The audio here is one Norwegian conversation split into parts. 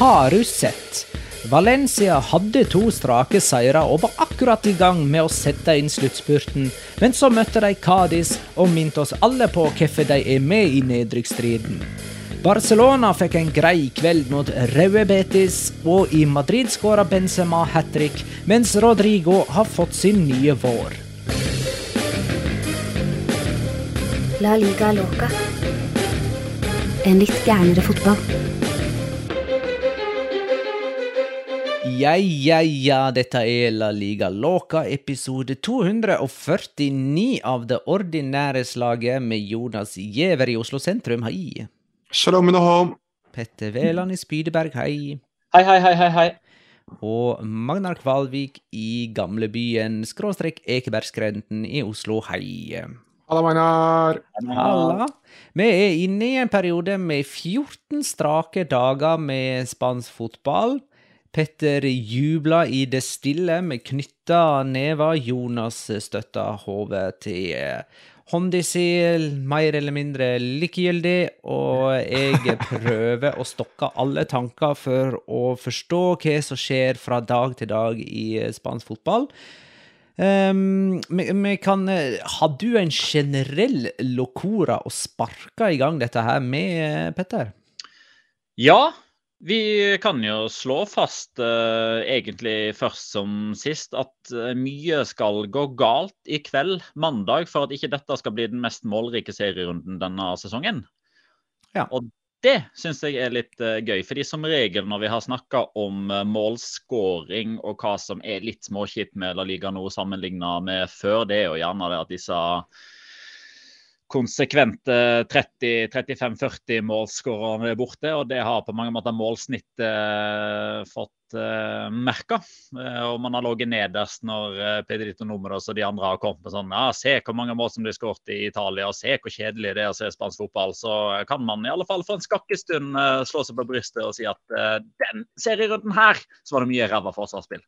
Har du sett? Valencia hadde to strake seire og var akkurat i gang med å sette inn sluttspurten, men så møtte de Cádiz og minte oss alle på hvorfor de er med i nedrykksstriden. Barcelona fikk en grei kveld mot Raue Betis, og i Madrid skåra Benzema hat trick, mens Rodrigo har fått sin nye vår. La liga loca. En litt gærnere fotball. Ja, ja, ja, dette er La Liga Loca, episode 249 av det ordinære slaget med Jonas Giæver i Oslo sentrum, hei. Shalom minahom. Petter Veland i Spydeberg, hei. Hei, hei, hei, hei, hei. Og Magnar Kvalvik i gamlebyen, skråstrek Ekebergskrenten i Oslo, hei. Halla, Magnar. Halla. Vi er inne i en periode med 14 strake dager med spansk fotball. Petter jubla i det stille med knytta never. Jonas støtta hodet til hånda si, mer eller mindre likegyldig. Og jeg prøver å stokke alle tanker for å forstå hva som skjer fra dag til dag i spansk fotball. Um, vi, vi kan, har du en generell locora å sparke i gang dette her med, Petter? Ja, vi kan jo slå fast eh, egentlig først som sist at eh, mye skal gå galt i kveld, mandag, for at ikke dette skal bli den mest målrike serierunden denne sesongen. Ja. Og det syns jeg er litt eh, gøy. fordi som regel når vi har snakka om uh, målskåring og hva som er litt småskitt med La Liga nå sammenligna med før, det er jo gjerne det at disse konsekvente 30-35-40 målskårerne er borte. Og det har på mange måter målsnittet eh, fått. Eh, og man har ligget nederst når Pedrito Numeros og de andre har kommet med sånn ja, Se hvor mange mål som blir skåret i Italia, og se hvor kjedelig det er å se spansk fotball. Så kan man i alle fall for en skakkestund eh, slå seg på brystet og si at eh, den serierunden her, så var det mye ræva forsvarsspill.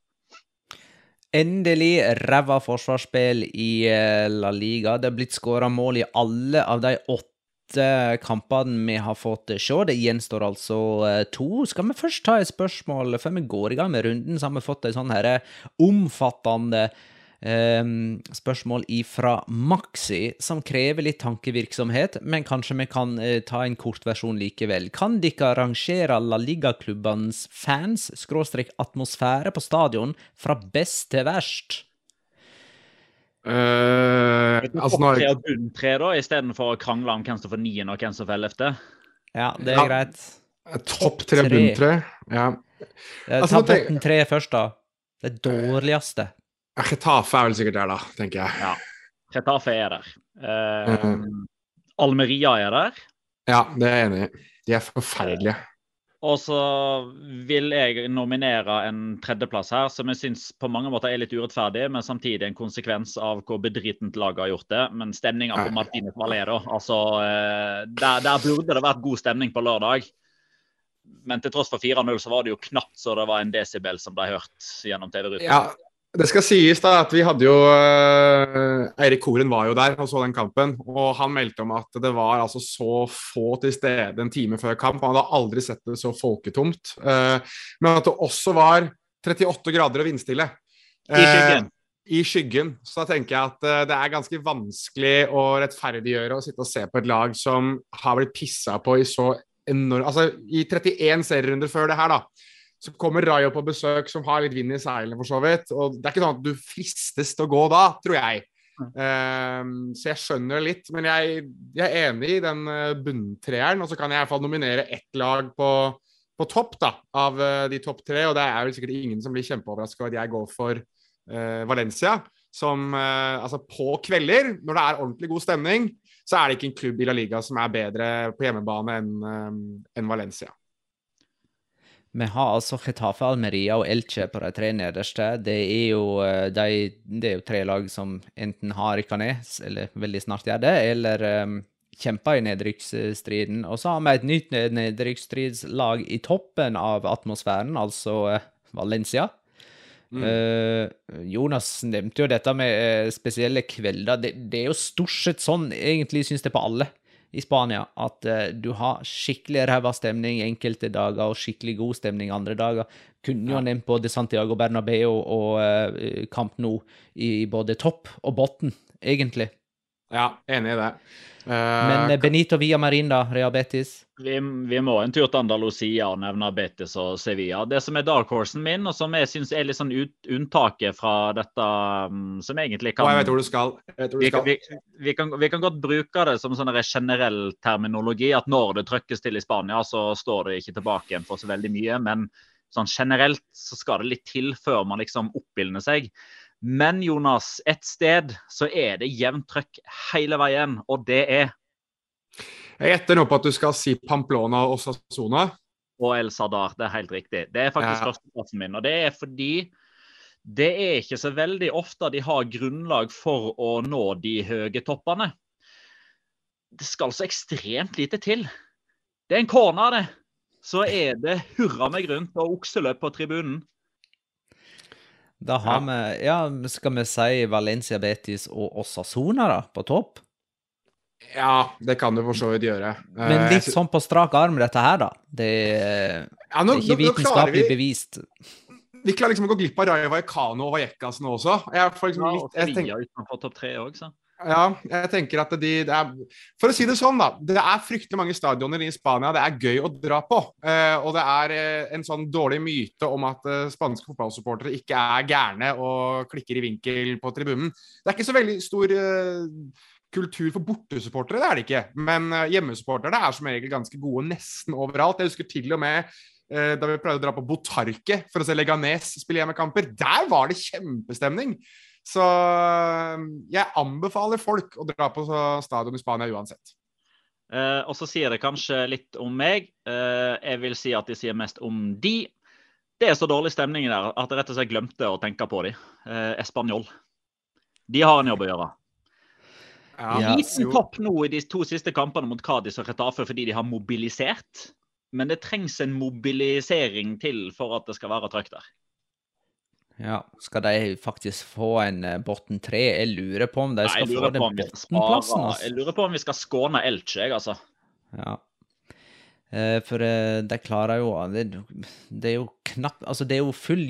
Endelig ræva forsvarsspill i eh, La Liga. Det er blitt skåra mål i alle av de åtte kampene vi har fått se. Det gjenstår altså eh, to. Skal vi først ta et spørsmål før vi går i gang med runden, så har vi fått en sånn her omfattende spørsmål ifra Maxi, som krever litt tankevirksomhet, men kanskje vi kan uh, ta en kortversjon likevel. Kan dere rangere La Liga-klubbenes fans, skråstrek atmosfære på stadion, fra best til verst? Uh, altså, nå... Bunn tre, da, istedenfor å krangle om hvem som får niende og hvem som får ellevte? Ja, det er ja. greit. Topp tre bunn tre. Ja. Altså, Ta botten tre først, da. Det dårligste. Retafe er vel sikkert der, da, tenker jeg. Ja. Retafe er der. Uh, mm. Almeria er der. Ja, det er jeg enig i. De er forferdelige. Og så vil jeg nominere en tredjeplass her, som jeg syns på mange måter er litt urettferdig, men samtidig en konsekvens av hvor bedritent laget har gjort det. Men stemninga på Martinez Valero, altså eh, der, der, burde det vært god stemning på lørdag. Men til tross for 4-0 så var det jo knapt så det var en desibel som ble hørt gjennom TV-ruta. Ja, det skal sies da at vi hadde jo uh, Eirik Koren var jo der og så den kampen. Og han meldte om at det var altså så få til stede en time før kamp. Han hadde aldri sett det så folketomt. Uh, men at det også var 38 grader og vindstille. I skyggen. I skyggen. Så da tenker jeg at det er ganske vanskelig å rettferdiggjøre å sitte og se på et lag som har blitt pissa på i så enormt Altså i 31 serierunder før det her, da så kommer Rayo på besøk, som har litt vind i seilene, for så vidt. Og det er ikke sånn at du fristes til å gå da, tror jeg. Um, så jeg skjønner det litt. Men jeg, jeg er enig i den uh, bunntreeren. Og så kan jeg i hvert fall nominere ett lag på, på topp da, av uh, de topp tre. Og det er vel sikkert ingen som blir kjempeoverraska over at jeg går for uh, Valencia. Som altså på kvelder, når det er ordentlig god stemning, så er det ikke en klubb i La Liga som er bedre på hjemmebane enn en Valencia. Vi har altså Getafe, Almeria og Elche på de tre nederste. Det er jo, eh, de, det er jo tre lag som enten har rykka ned, eller veldig snart gjør det, eller um, kjemper i nedrykksstriden. Og så har vi et nytt nedrykksstridslag i toppen av atmosfæren, altså uh, Valencia. Mm. Uh, Jonas nevnte jo dette med uh, spesielle kvelder. Det, det, er jo stort sett sånn, egentlig, syns jeg, på alle i Spania at uh, du har skikkelig ræva stemning enkelte dager og skikkelig god stemning andre dager. Kunne jo ja. nevnt både Santiago Bernabeu og kamp Camp Nou i både topp og bunn, egentlig. Ja, enig i det. Uh, Men Benito via da? Real Betis? Vi, vi, må en tur til Andalusia og nevne Betis og Sevilla. Det som er dark horsen min, og som jeg syns er litt sånn ut, unntaket fra dette um, som egentlig kan oh, Jeg vet hvor du skal. Hvor du vi, skal. Vi, vi, kan, vi, kan, godt bruke det som sånn generell terminologi, at når det trykkes til i Spania, så står det ikke tilbake igjen for så veldig mye. Men sånn generelt så skal det litt til før man liksom oppildner seg. Men Jonas, et sted så er det jevnt trøkk hele veien, og det er Jeg gjetter nå på at du skal si Pamplona og Sassona. Og El Sadar, det er helt riktig. Det er faktisk ja. førsteplassen min. Og det er fordi det er ikke så veldig ofte de har grunnlag for å nå de høye toppene. Det skal så ekstremt lite til. Det er en corner, det. Så er det hurra meg rundt og okseløp på tribunen. Da har ja. vi Ja, skal vi si Valencia Betis og Osasona, da, på topp? Ja, det kan du for så vidt gjøre. Men eh, litt sånn på strak arm, dette her, da. Det, ja, nå, det er ikke vitenskapelig bevist. Vi klarer liksom å gå glipp av Raja Vallecano og Vallecas nå også. Jeg får liksom litt, jeg tenker, utenfor topp tre også. Ja, jeg tenker at de, er For å si det sånn, da. Det er fryktelig mange stadioner i Spania det er gøy å dra på. Eh, og det er eh, en sånn dårlig myte om at eh, spanske fotballsupportere ikke er gærne og klikker i vinkel på tribunen. Det er ikke så veldig stor eh, kultur for bortesupportere, det er det ikke. Men eh, hjemmesupportere er som regel ganske gode nesten overalt. Jeg husker til og med eh, da vi pleide å dra på Botarque for å se Leganes spille hjemmekamper. Der var det kjempestemning! Så um, jeg anbefaler folk å dra på stadion i Spania uansett. Eh, og så sier det kanskje litt om meg. Eh, jeg vil si at de sier mest om de. Det er så dårlig stemning der at jeg rett og slett glemte å tenke på de. Eh, Español. De har en jobb å gjøre. Ja, Liten topp nå i de to siste kampene mot Cádiz og Retafe fordi de har mobilisert. Men det trengs en mobilisering til for at det skal være trøkk der. Ja, Skal de faktisk få en uh, Botten 3? Jeg lurer på om de skal få den Botten-plassen. Altså. Jeg lurer på om vi skal skåne Elche, jeg, altså. Ja. Uh, for uh, de klarer jo det, det, er jo knapt Altså, det er jo full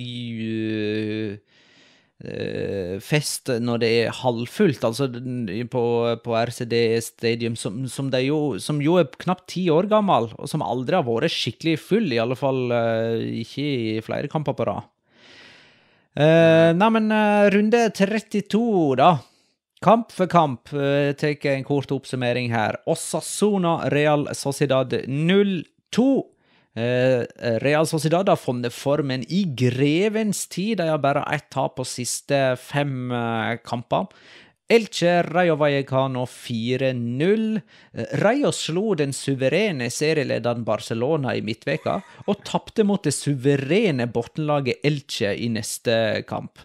eh, fest når det er halvfullt, altså på, på RCD Stadium, som, som, det jo, som jo er knapt ti år gammel, og som aldri har vært skikkelig full, i alle fall eh, ikke i flere kamper på rad. Uh, nei, men eh, runde 32, da. Kamp for kamp. Uh, Tar en kort oppsummering her. Osasona Real Sociedad 0-2. Uh, Real Sociedad har funnet formen i grevens tid. De har bare ett tap på siste fem eh, kamper. Elche Rayo Vallecano 4-0. Eh, Rayo slo den suverene serielederen Barcelona i midtveka, og tapte mot det suverene bortenlaget Elche i neste kamp.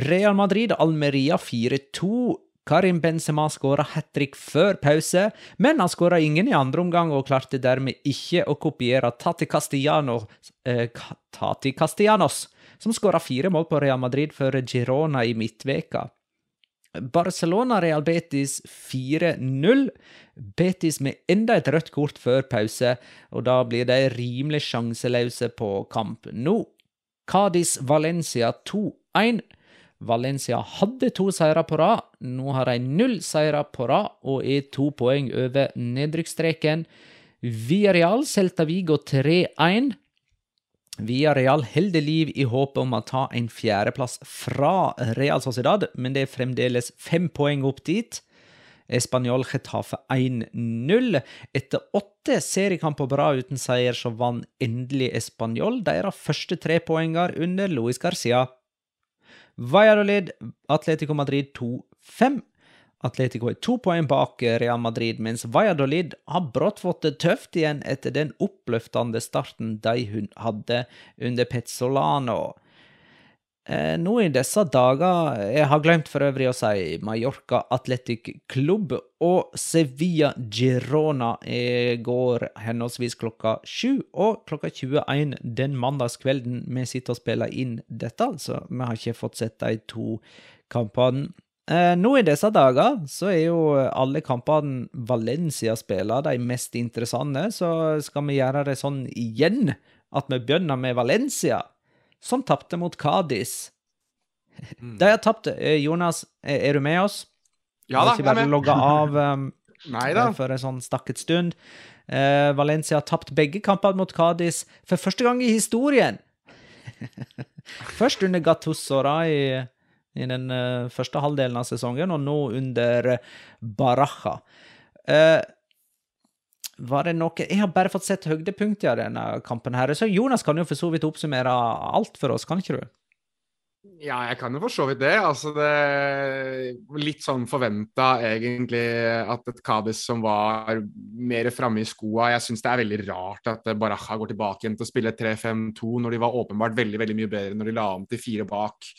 Real Madrid Almeria 4-2. Karim Benzema skåra hat trick før pause, men han skåra ingen i andre omgang og klarte dermed ikke å kopiere Tati Castellanos, eh, Tati Castellanos som skåra fire mål på Real Madrid for Girona i midtveka. Barcelona-Real Betis 4-0. Betis med enda et rødt kort før pause, og da blir de rimelig sjanseløse på kamp nå. Cádiz-Valencia 2-1. Valencia hadde to seire på rad. Nå har de null seire på rad og er to poeng over nedrykksstreken. Villarreal Celta Vigo 3-1. Villarreal holder liv i håpet om å ta en fjerdeplass fra Real Sociedad, men det er fremdeles fem poeng opp dit. Español Getafe 1-0. Etter åtte seriekamper bra uten seier, så vant endelig Español deres første trepoenger under Luis Garcia. Valladolid, Atletico Madrid 2-5. Atletico er to poeng bak Real Madrid, mens Valladolid har brått fått det tøft igjen etter den oppløftende starten de hun hadde under Pezzolano. Eh, nå i disse dager Jeg har glemt for øvrig å si Mallorca Athletic Club og Sevilla Girona i går henholdsvis klokka 7 og klokka 21 den mandagskvelden vi sitter og spiller inn dette, altså. Vi har ikke fått sett de to kampene. Eh, nå i disse dager så er jo alle kampene Valencia spiller de mest interessante, så skal vi gjøre det sånn igjen at vi begynner med Valencia som tapte mot Cádiz. De har tapt. Eh, Jonas, er er du med oss? Ja da, ikke jeg er bare logge av um, for en sånn stakket stund. Uh, Valencia har tapt begge kampene mot Cádiz for første gang i historien. Først under Gattuso da, i, i den eh, første halvdelen av sesongen, og nå under Baraja. Eh, var det noe Jeg har bare fått sett høydepunktet av denne kampen, her, så Jonas kan jo for så vidt oppsummere alt for oss, kan ikke du? Ja, jeg kan jo for så vidt det. Altså, det Litt sånn forventa egentlig at et Cádiz som var mer framme i skoa Jeg syns det er veldig rart at Baraja går tilbake igjen til å spille 3-5-2 når de var åpenbart veldig veldig mye bedre når de la om til fire bak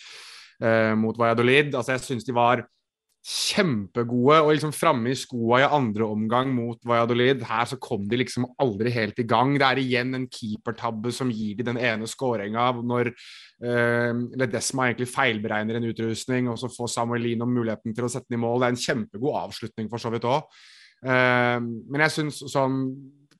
eh, mot Valladolid. Altså, jeg syns de var kjempegode og liksom framme i skoa i andre omgang mot Valladolid. Her så kom de liksom aldri helt i gang. Det er igjen en keepertabbe som gir de den ene skåringa når eh, Ledesma egentlig feilberegner en utrustning, og så får Samuel Lino muligheten til å sette den i mål. Det er en kjempegod avslutning for så vidt òg. men jeg syns sånn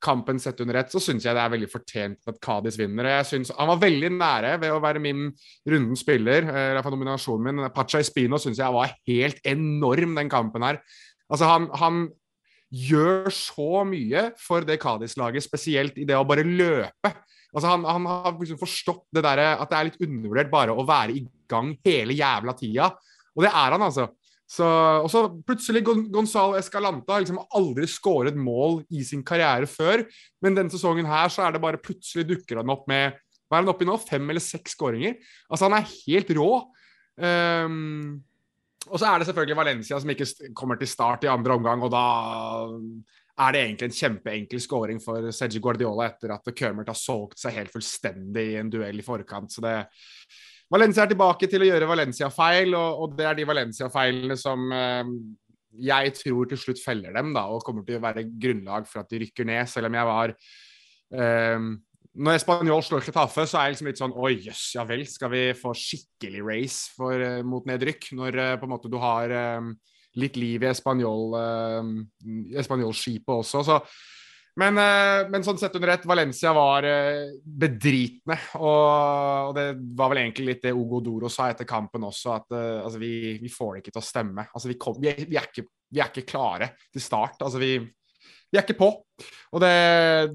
kampen sett under ett, så syns jeg det er veldig fortjent at Kadis vinner. Jeg synes, Han var veldig nære ved å være min rundens spiller, eller for nominasjonen min. Pacha Espino syns jeg var helt enorm, den kampen her. Altså, han, han gjør så mye for det Kadis-laget, spesielt i det å bare løpe. Altså, han, han har liksom forstått det der, at det er litt undervurdert bare å være i gang hele jævla tida. Og det er han, altså. Så, og så plutselig Gon Gonzalo Escalanta har liksom aldri skåret mål i sin karriere før. Men denne sesongen her så er det bare plutselig dukker han opp med Hva er han oppe i nå? Fem eller seks skåringer? Altså, han er helt rå. Um, og så er det selvfølgelig Valencia som ikke kommer til start i andre omgang, og da er det egentlig en kjempeenkel skåring for Sergi Guardiola etter at Kømert har solgt seg helt fullstendig i en duell i forkant. Så det Valencia er tilbake til å gjøre Valencia-feil, og, og det er de Valencia-feilene som eh, jeg tror til slutt feller dem, da, og kommer til å være grunnlag for at de rykker ned, selv om jeg var eh, Når Spanjol slår Chetaffe, så er jeg liksom litt sånn Oi, jøss, ja vel, skal vi få skikkelig race for, eh, mot nedrykk? Når eh, på en måte du har eh, litt liv i eh, Español-skipet også. Så Men, eh, men, sånn sett under ett, Valencia var eh, bedritne. Og, og, det var vel egentlig litt det Ogo Doro sa etter kampen også, at uh, altså, vi, vi, får det ikke til å stemme. Altså, vi, kom, vi, er, er ikke, vi, er, ikke, klare til start. Altså, vi, er ikke på. Og det,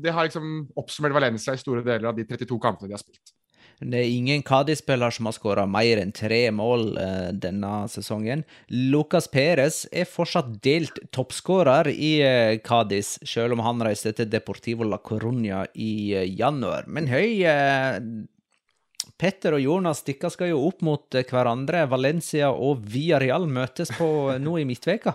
det har liksom oppsummert Valencia i store deler av de 32 kampene de har spilt. Det er ingen Cádiz-spiller som har skåra mer enn tre mål eh, denne sesongen. Lucas Perez er fortsatt delt toppskårer i eh, Cádiz, selv om han reiste til Deportivo la Coruña i eh, januar. Men høy eh, Petter og Jonas dere skal jo opp mot eh, hverandre. Valencia og Villarreal møtes på eh, nå i midtveka.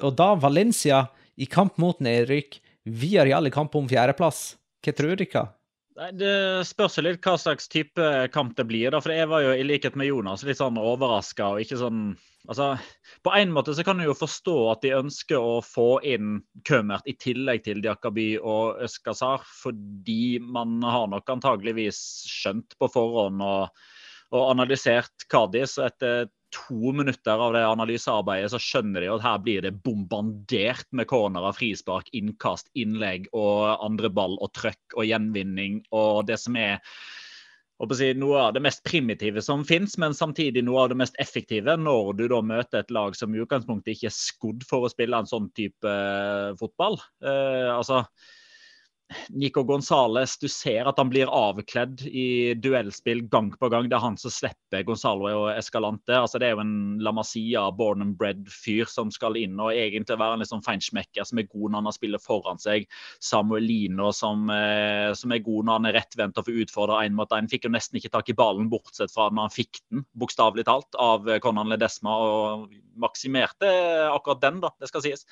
Og da Valencia i kamp mot nedrykk, Villarreal i kamp om fjerdeplass. Hva tror dere? Det spørs litt hva slags type kamp det blir. da, for Jeg var jo i likhet med Jonas litt sånn overraska. Sånn altså, På en måte så kan du jo forstå at de ønsker å få inn Kømert i tillegg til Diakaby og Øskazar, fordi man har nok antageligvis skjønt på forhånd og, og analysert Kadis. Og etter to minutter av det analysearbeidet, så skjønner de at her blir det bombardert med cornerer, frispark, innkast, innlegg og andre ball og trøkk og gjenvinning og det som er si, noe av det mest primitive som finnes, men samtidig noe av det mest effektive når du da møter et lag som i utgangspunktet ikke er skodd for å spille en sånn type uh, fotball. Uh, altså, Nico Gonzales, du ser at han blir avkledd i duellspill gang på gang. Det er han som slipper Gonzalo og Escalante. Altså, det er jo en La Masia, born and bred-fyr som skal inn og egentlig være en liksom feinschmecker som er god når han spiller foran seg. Samuelino som, eh, som er god når han er rettvendt og får utfordre én mot én. Fikk jo nesten ikke tak i ballen, bortsett fra når han fikk den, bokstavelig talt, av Conan Ledesma. Og maksimerte akkurat den, da, det skal sies.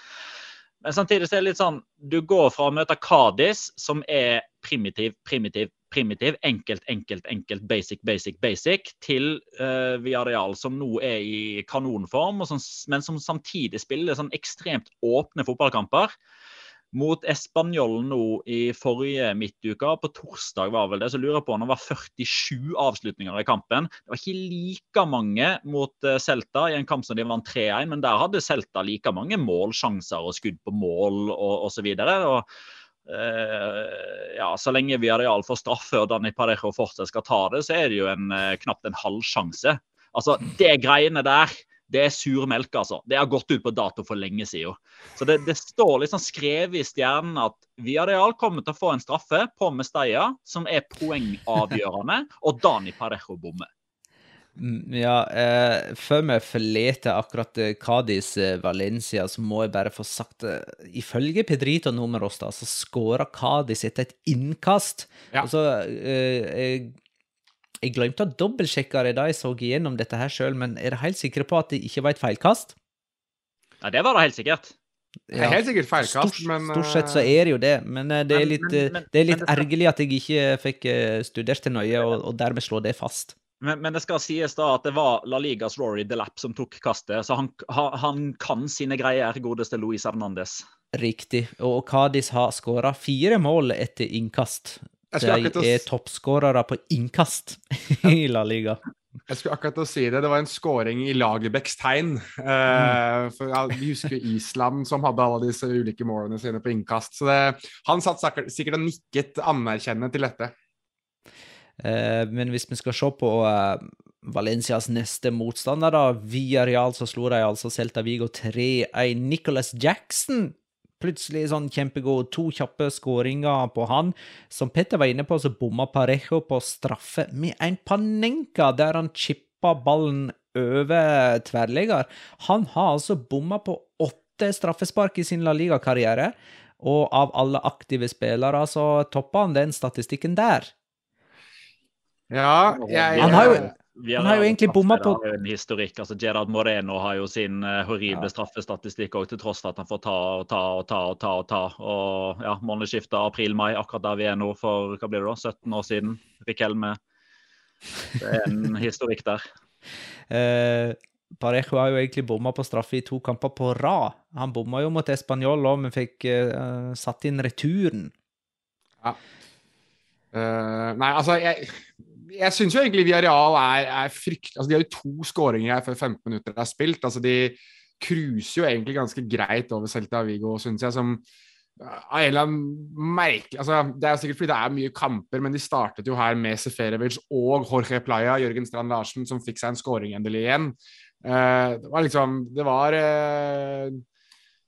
Men samtidig så er det litt sånn Du går fra å møte Kadis, som er primitiv, primitiv, primitiv, enkelt, enkelt, enkelt, basic, basic, basic, til uh, Viareal, som nå er i kanonform, som, men som samtidig spiller sånn ekstremt åpne fotballkamper mot Español nå i forrige midtuke. På torsdag var vel det, så lurer jeg på om det var 47 avslutninger i kampen. Det var ikke like mange mot eh, Celta i en kamp som de vant 3-1, men der hadde Celta like mange målsjanser og skudd på mål og osv. Uh, ja, så lenge vi hadde får straffe og Dani Parejo fortsatt skal ta det, så er det jo en, uh, knapt en halvsjanse. Altså, det greiene der det er sur melk, altså. Det har gått ut på dato for lenge siden. Så det, det står liksom skrevet i stjernen at Viareal kommer til å få en straffe på Mestalla som er poengavgjørende, og Dani Parejo bommer. Mm, ja, eh, før vi forlater akkurat eh, Cádiz eh, Valencia, så må jeg bare få sagt eh, Ifølge Pedrito Numeros da, så skåra Cádiz etter et innkast. Ja. Altså, eh, jeg glemte å dobbeltsjekke det da jeg så igjennom dette her sjøl, men er dere helt sikre på at det ikke var et feilkast? Ja, det var det helt sikkert. Ja. Helt sikkert feilkast, stort, men Stort sett så eh, er det jo det, men eh, det er litt, men, men, det er litt ergerlig at jeg ikke fikk eh, studert til nøye, og, og dermed slå det fast. Men, men, det skal sies da at det var La Ligas Rory Delap som tok kastet, så han, han kan sine greier, godeste Luis Hernandez. Riktig, og Cádiz har skåra fire mål etter innkast. De er toppskårere på innkast i La Liga. Jeg skulle akkurat å si det. Det var en scoring i Lagerbäcks tegn. Uh, for ja, Vi husker Island som hadde alle disse ulike målene sine på innkast. Så det, han satt sikkert og nikket anerkjennende til dette. Uh, men hvis vi skal se på uh, Valencias neste motstander, da, via Real, så slo de altså Celta Vigo 3-1. Nicholas Jackson plutselig sånn kjempegod. To kjappe skåringer på han. Som Petter var inne på, så bomma Parejo på straffe med en panenka der han chippa ballen over tverrligger. Han har altså bomma på åtte straffespark i sin La Liga-karriere. Og av alle aktive spillere så topper han den statistikken der. Ja, jeg, han har jo han har jo egentlig bomma på en historikk. altså Gerard Moreno har jo sin uh, horrible ja. straffestatistikk òg, til tross for at han får ta og ta og ta og ta. Og ta. Og ja, månedsskiftet april-mai, akkurat der vi er nå for hva blir det da, 17 år siden. Rikelme. Det er en historikk der. Uh, Parejo har jo egentlig bomma på straffe i to kamper på rad. Han bomma jo mot Español òg, men fikk uh, satt inn returen. Ja. Uh, nei, altså jeg jeg syns jo egentlig Villarreal er, er fryktelig altså, De har jo to skåringer her før 15 minutter er spilt. altså De cruiser jo egentlig ganske greit over Celta Vigo, syns jeg. som av en eller annen merkelig altså, Det er sikkert fordi det er mye kamper, men de startet jo her med Seferovic og Jorge Playa, Jørgen Strand Larsen, som fikk seg en scoring endelig igjen. Uh, det var liksom Det var uh,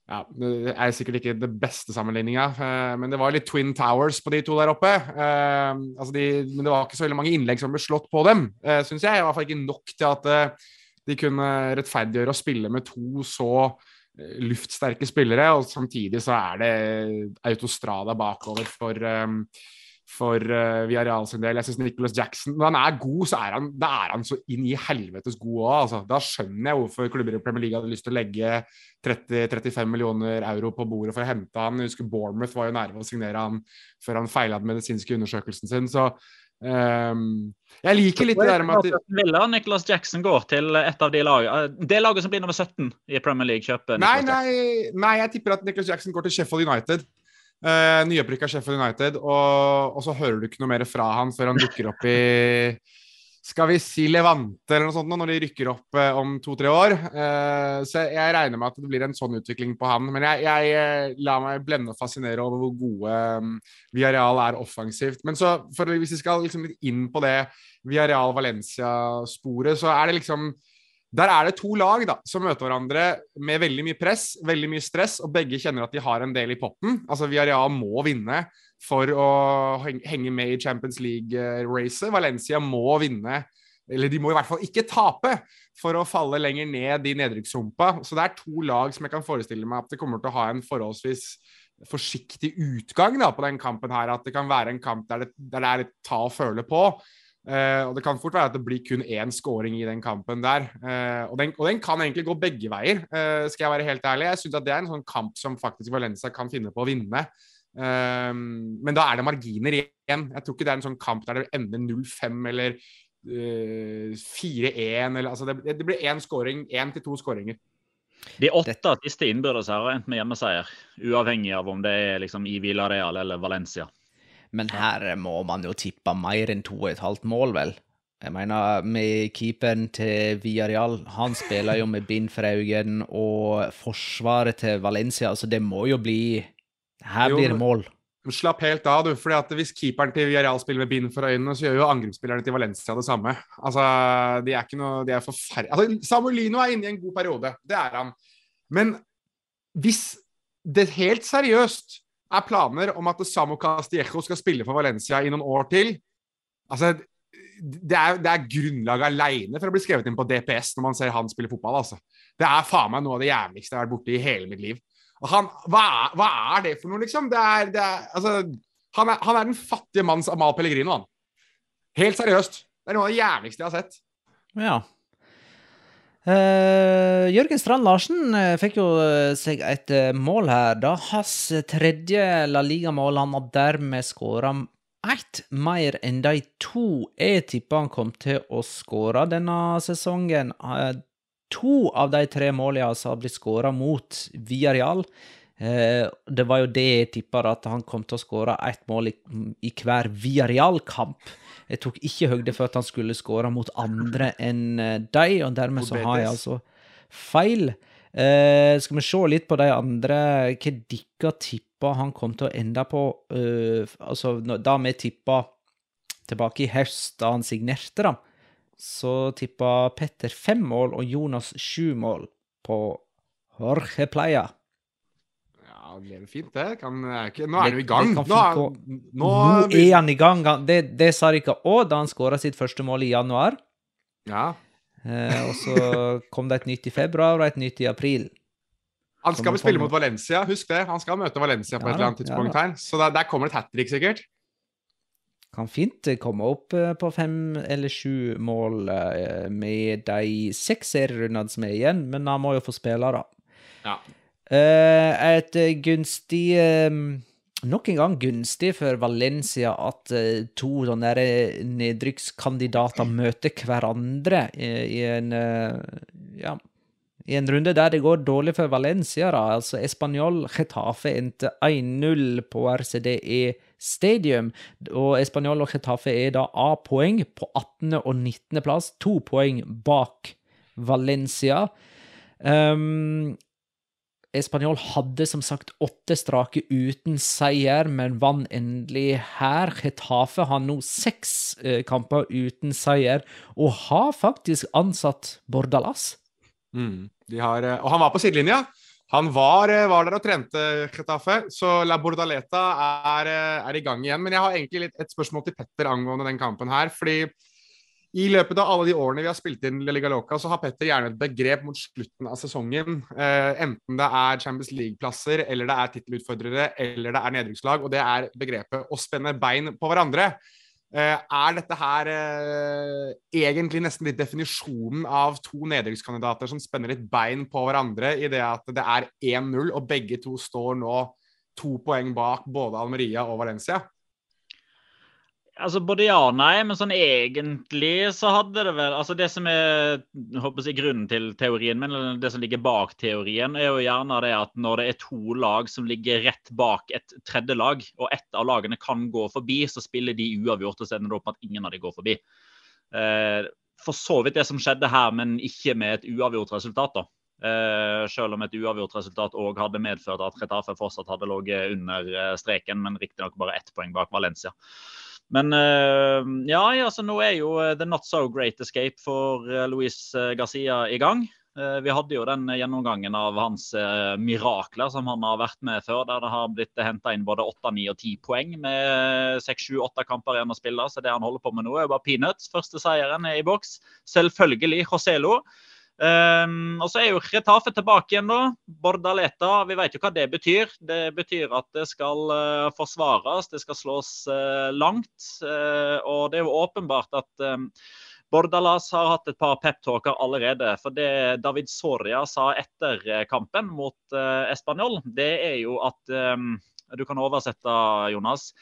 ja, Det er sikkert ikke det beste sammenligninga, uh, men det var litt Twin Towers på de to der oppe. Altså de, men det var ikke så veldig mange innlegg som ble slått på dem, uh, syns jeg. I hvert fall ikke nok til at de kunne rettferdiggjøre å spille med to så luftsterke spillere, og samtidig så er det autostrada bakover for for uh, Villarreal sin del. Jeg syns Nicholas Jackson Når han er god, så er han, da er han så inn i helvetes god òg. Altså. Da skjønner jeg hvorfor klubber i Premier League hadde lyst til å legge 30-35 millioner euro på bordet for å hente han. Jeg husker Bournemouth var jo nærme å signere han før han feila den medisinske undersøkelsen sin. Så Um, jeg liker litt det der med at Ville Nicholas Jackson gå til et av de lagene Det laget som blir nummer 17 i Premier League, kjøper nei, nei, nei, jeg tipper at Nicholas Jackson går til Sheffield United. Uh, Nyopprykka Sheffield United. Og, og, så hører du ikke noe mer fra han før han dukker opp i skal vi si Levante eller noe sånt når de rykker opp uh, om to-tre år. Uh, så jeg regner med at det blir en sånn utvikling på han. Men jeg, jeg eh, lar meg blende og fascinere over hvor gode um, Viareal er offensivt. Men så, for, hvis vi skal liksom litt inn på det Viareal-Valencia-sporet, så er det liksom der er det to lag da, som møter hverandre med veldig mye press, veldig mye stress, og begge kjenner at de har en del i potten. Altså Villarreal må vinne for å henge med i Champions League-racet. Valencia må vinne, eller de må i hvert fall ikke tape, for å falle lenger ned i nedrykkshumpa. Så det er to lag som jeg kan forestille meg at det kommer til å ha en forholdsvis forsiktig utgang da, på den kampen her. At det kan være en kamp der det, der det er et ta og føle på. Uh, og Det kan fort være at det blir kun én scoring i den kampen der. Uh, og, den, og, den, kan egentlig gå begge veier, uh, skal jeg være helt ærlig. Jeg syns det er en sånn kamp som faktisk Valencia kan finne på å vinne. men da er det marginer igjen. Jeg tror ikke det er en sånn kamp der det ender 0-5 eller 4-1. altså det, det, blir én scoring, én til to skåringer. De åtte siste innbyrdes her har endt med hjemmeseier, uavhengig av om det er liksom i Villarreal eller Valencia. Men her må man jo tippe mer enn to og et halvt mål, vel? Jeg mener, med keeperen til Villarreal, han spiller jo med bind for øynene, og forsvaret til Valencia, altså det må jo bli Her blir det mål. Slapp helt av, du. fordi at Hvis keeperen til Villarreal spiller med bind for øynene, så gjør jo angrepsspillerne til Valencia det samme. Altså, De er ikke noe, de er forferdelige altså, Samolino er inne i en god periode, det er han. Men hvis det helt seriøst er planer om at Samu Castillejo skal spille for Valencia i noen år til. Altså, det er, det er grunnlaget aleine for å bli skrevet inn på DPS når man ser han spille fotball. altså. Det er faen meg noe av det jævligste jeg har vært borti i hele mitt liv. Han, hva, er, hva, er, det for noe, liksom? Det er, det altså, han, er, han er den fattige manns Amal Pellegrino, han. Helt seriøst. Det er noe av det jævligste jeg har sett. Ja. Uh, Jørgen Strand Larsen uh, fikk jo uh, seg et mål her. da Hans tredje La Liga-mål. Han har dermed skåra ett mer enn de to jeg tippa han kom til å skåre denne sesongen. to av de tre målene altså har blitt skåra mot Villarreal. det var jo det jeg tippa, at han kom til å skåre ett mål i, i hver Villarreal-kamp. Jeg tok ikke høyde for at han skulle skåre mot andre enn deg, de, og dermed så har jeg altså feil. Uh, skal vi se litt på de andre, hva dere tippa han kom til å ende på? Uh, altså, da vi tippa tilbake i høst, da han signerte, da, så tippa Petter fem mål og Jonas sju mål på Jorge Playa han lever fint, det. Kan, ikke, nå er han jo i gang. Nå, nå, nå, er han i gang. Det, det sa de ikke òg da han skåra sitt første mål i januar. Ja. Eh, og så kom det et nytt i februar og et nytt i april. Han skal vel spille mot Valencia, husk det. Han skal møte Valencia på ja, et eller annet tidspunkt ja, her. Så der, der kommer et hat trick, sikkert. Kan fint komme opp eh, på fem eller sju mål eh, med de seks serierundene som er igjen, men han må jo få spille, da. Ja. Eh, et gunstig eh, Nok en gang gunstig for Valencia at eh, to nedrykkskandidater møter hverandre i en ja, i en runde der det går dårlig for Valencia. da, altså Español Getafe endte 1-0 på RCDE Stadium. og Español og Getafe er da A-poeng på 18. og 19. plass, to poeng bak Valencia. Um, Español hadde som sagt åtte strake uten seier, men vant endelig her. Getafe har nå seks eh, kamper uten seier, og har faktisk ansatt Bordalas. Mm. Har, eh, og han var på sidelinja. Han var, eh, var der og trente Getafe, så La Bordaleta er, eh, er, i gang igjen. Men jeg har egentlig litt, et spørsmål til Petter angående den kampen her. fordi i løpet av alle de årene vi har spilt inn La Liga Loca, så har Petter gjerne et begrep mot slutten av sesongen. Eh, enten det er Champions League-plasser, eller det er tittelutfordrere, eller det er nedrykkslag. Og det er begrepet å spenne bein på hverandre. Eh, er dette her eh, egentlig nesten litt definisjonen av to nedrykkskandidater som spenner litt bein på hverandre, i det at det er 1-0, og begge to står nå to poeng bak både Almeria og Valencia? Altså Både ja og nei, men sånn egentlig så hadde det vel altså Det som er håper jeg, grunnen til teorien min, eller det som ligger bak teorien, er jo gjerne det at når det er to lag som ligger rett bak et tredje lag, og ett av lagene kan gå forbi, så spiller de uavgjort, og så ender det opp at ingen av de går forbi. Eh, for så vidt det som skjedde her, men ikke med et uavgjort resultat. da. Uh, selv om et uavgjort resultat òg hadde medført at Retafe fortsatt hadde ligget under uh, streken, men riktignok bare ett poeng bak Valencia. Men uh, ja, altså, nå er jo The Not So Great Escape for Luis Garcia i gang. Vi hadde jo den gjennomgangen av hans mirakler som han har vært med før, der det har blitt henta inn både 8, 9 og 10 poeng med 6, 7, 8 kamper igjen å spille. Så det han holder på med nå, er bare peanuts. Første seieren er i boks. Selvfølgelig Joselo. Um, og så er jo Retafe tilbake igjen, nå. Bordaleta, vi vet jo hva det betyr. Det betyr at det skal uh, forsvares, det skal slås uh, langt. Uh, og det er jo åpenbart at um, Bordalas har hatt et par peptalker allerede. For det David Soria sa etter kampen mot Español, det er jo at um, Du kan oversette, Jonas.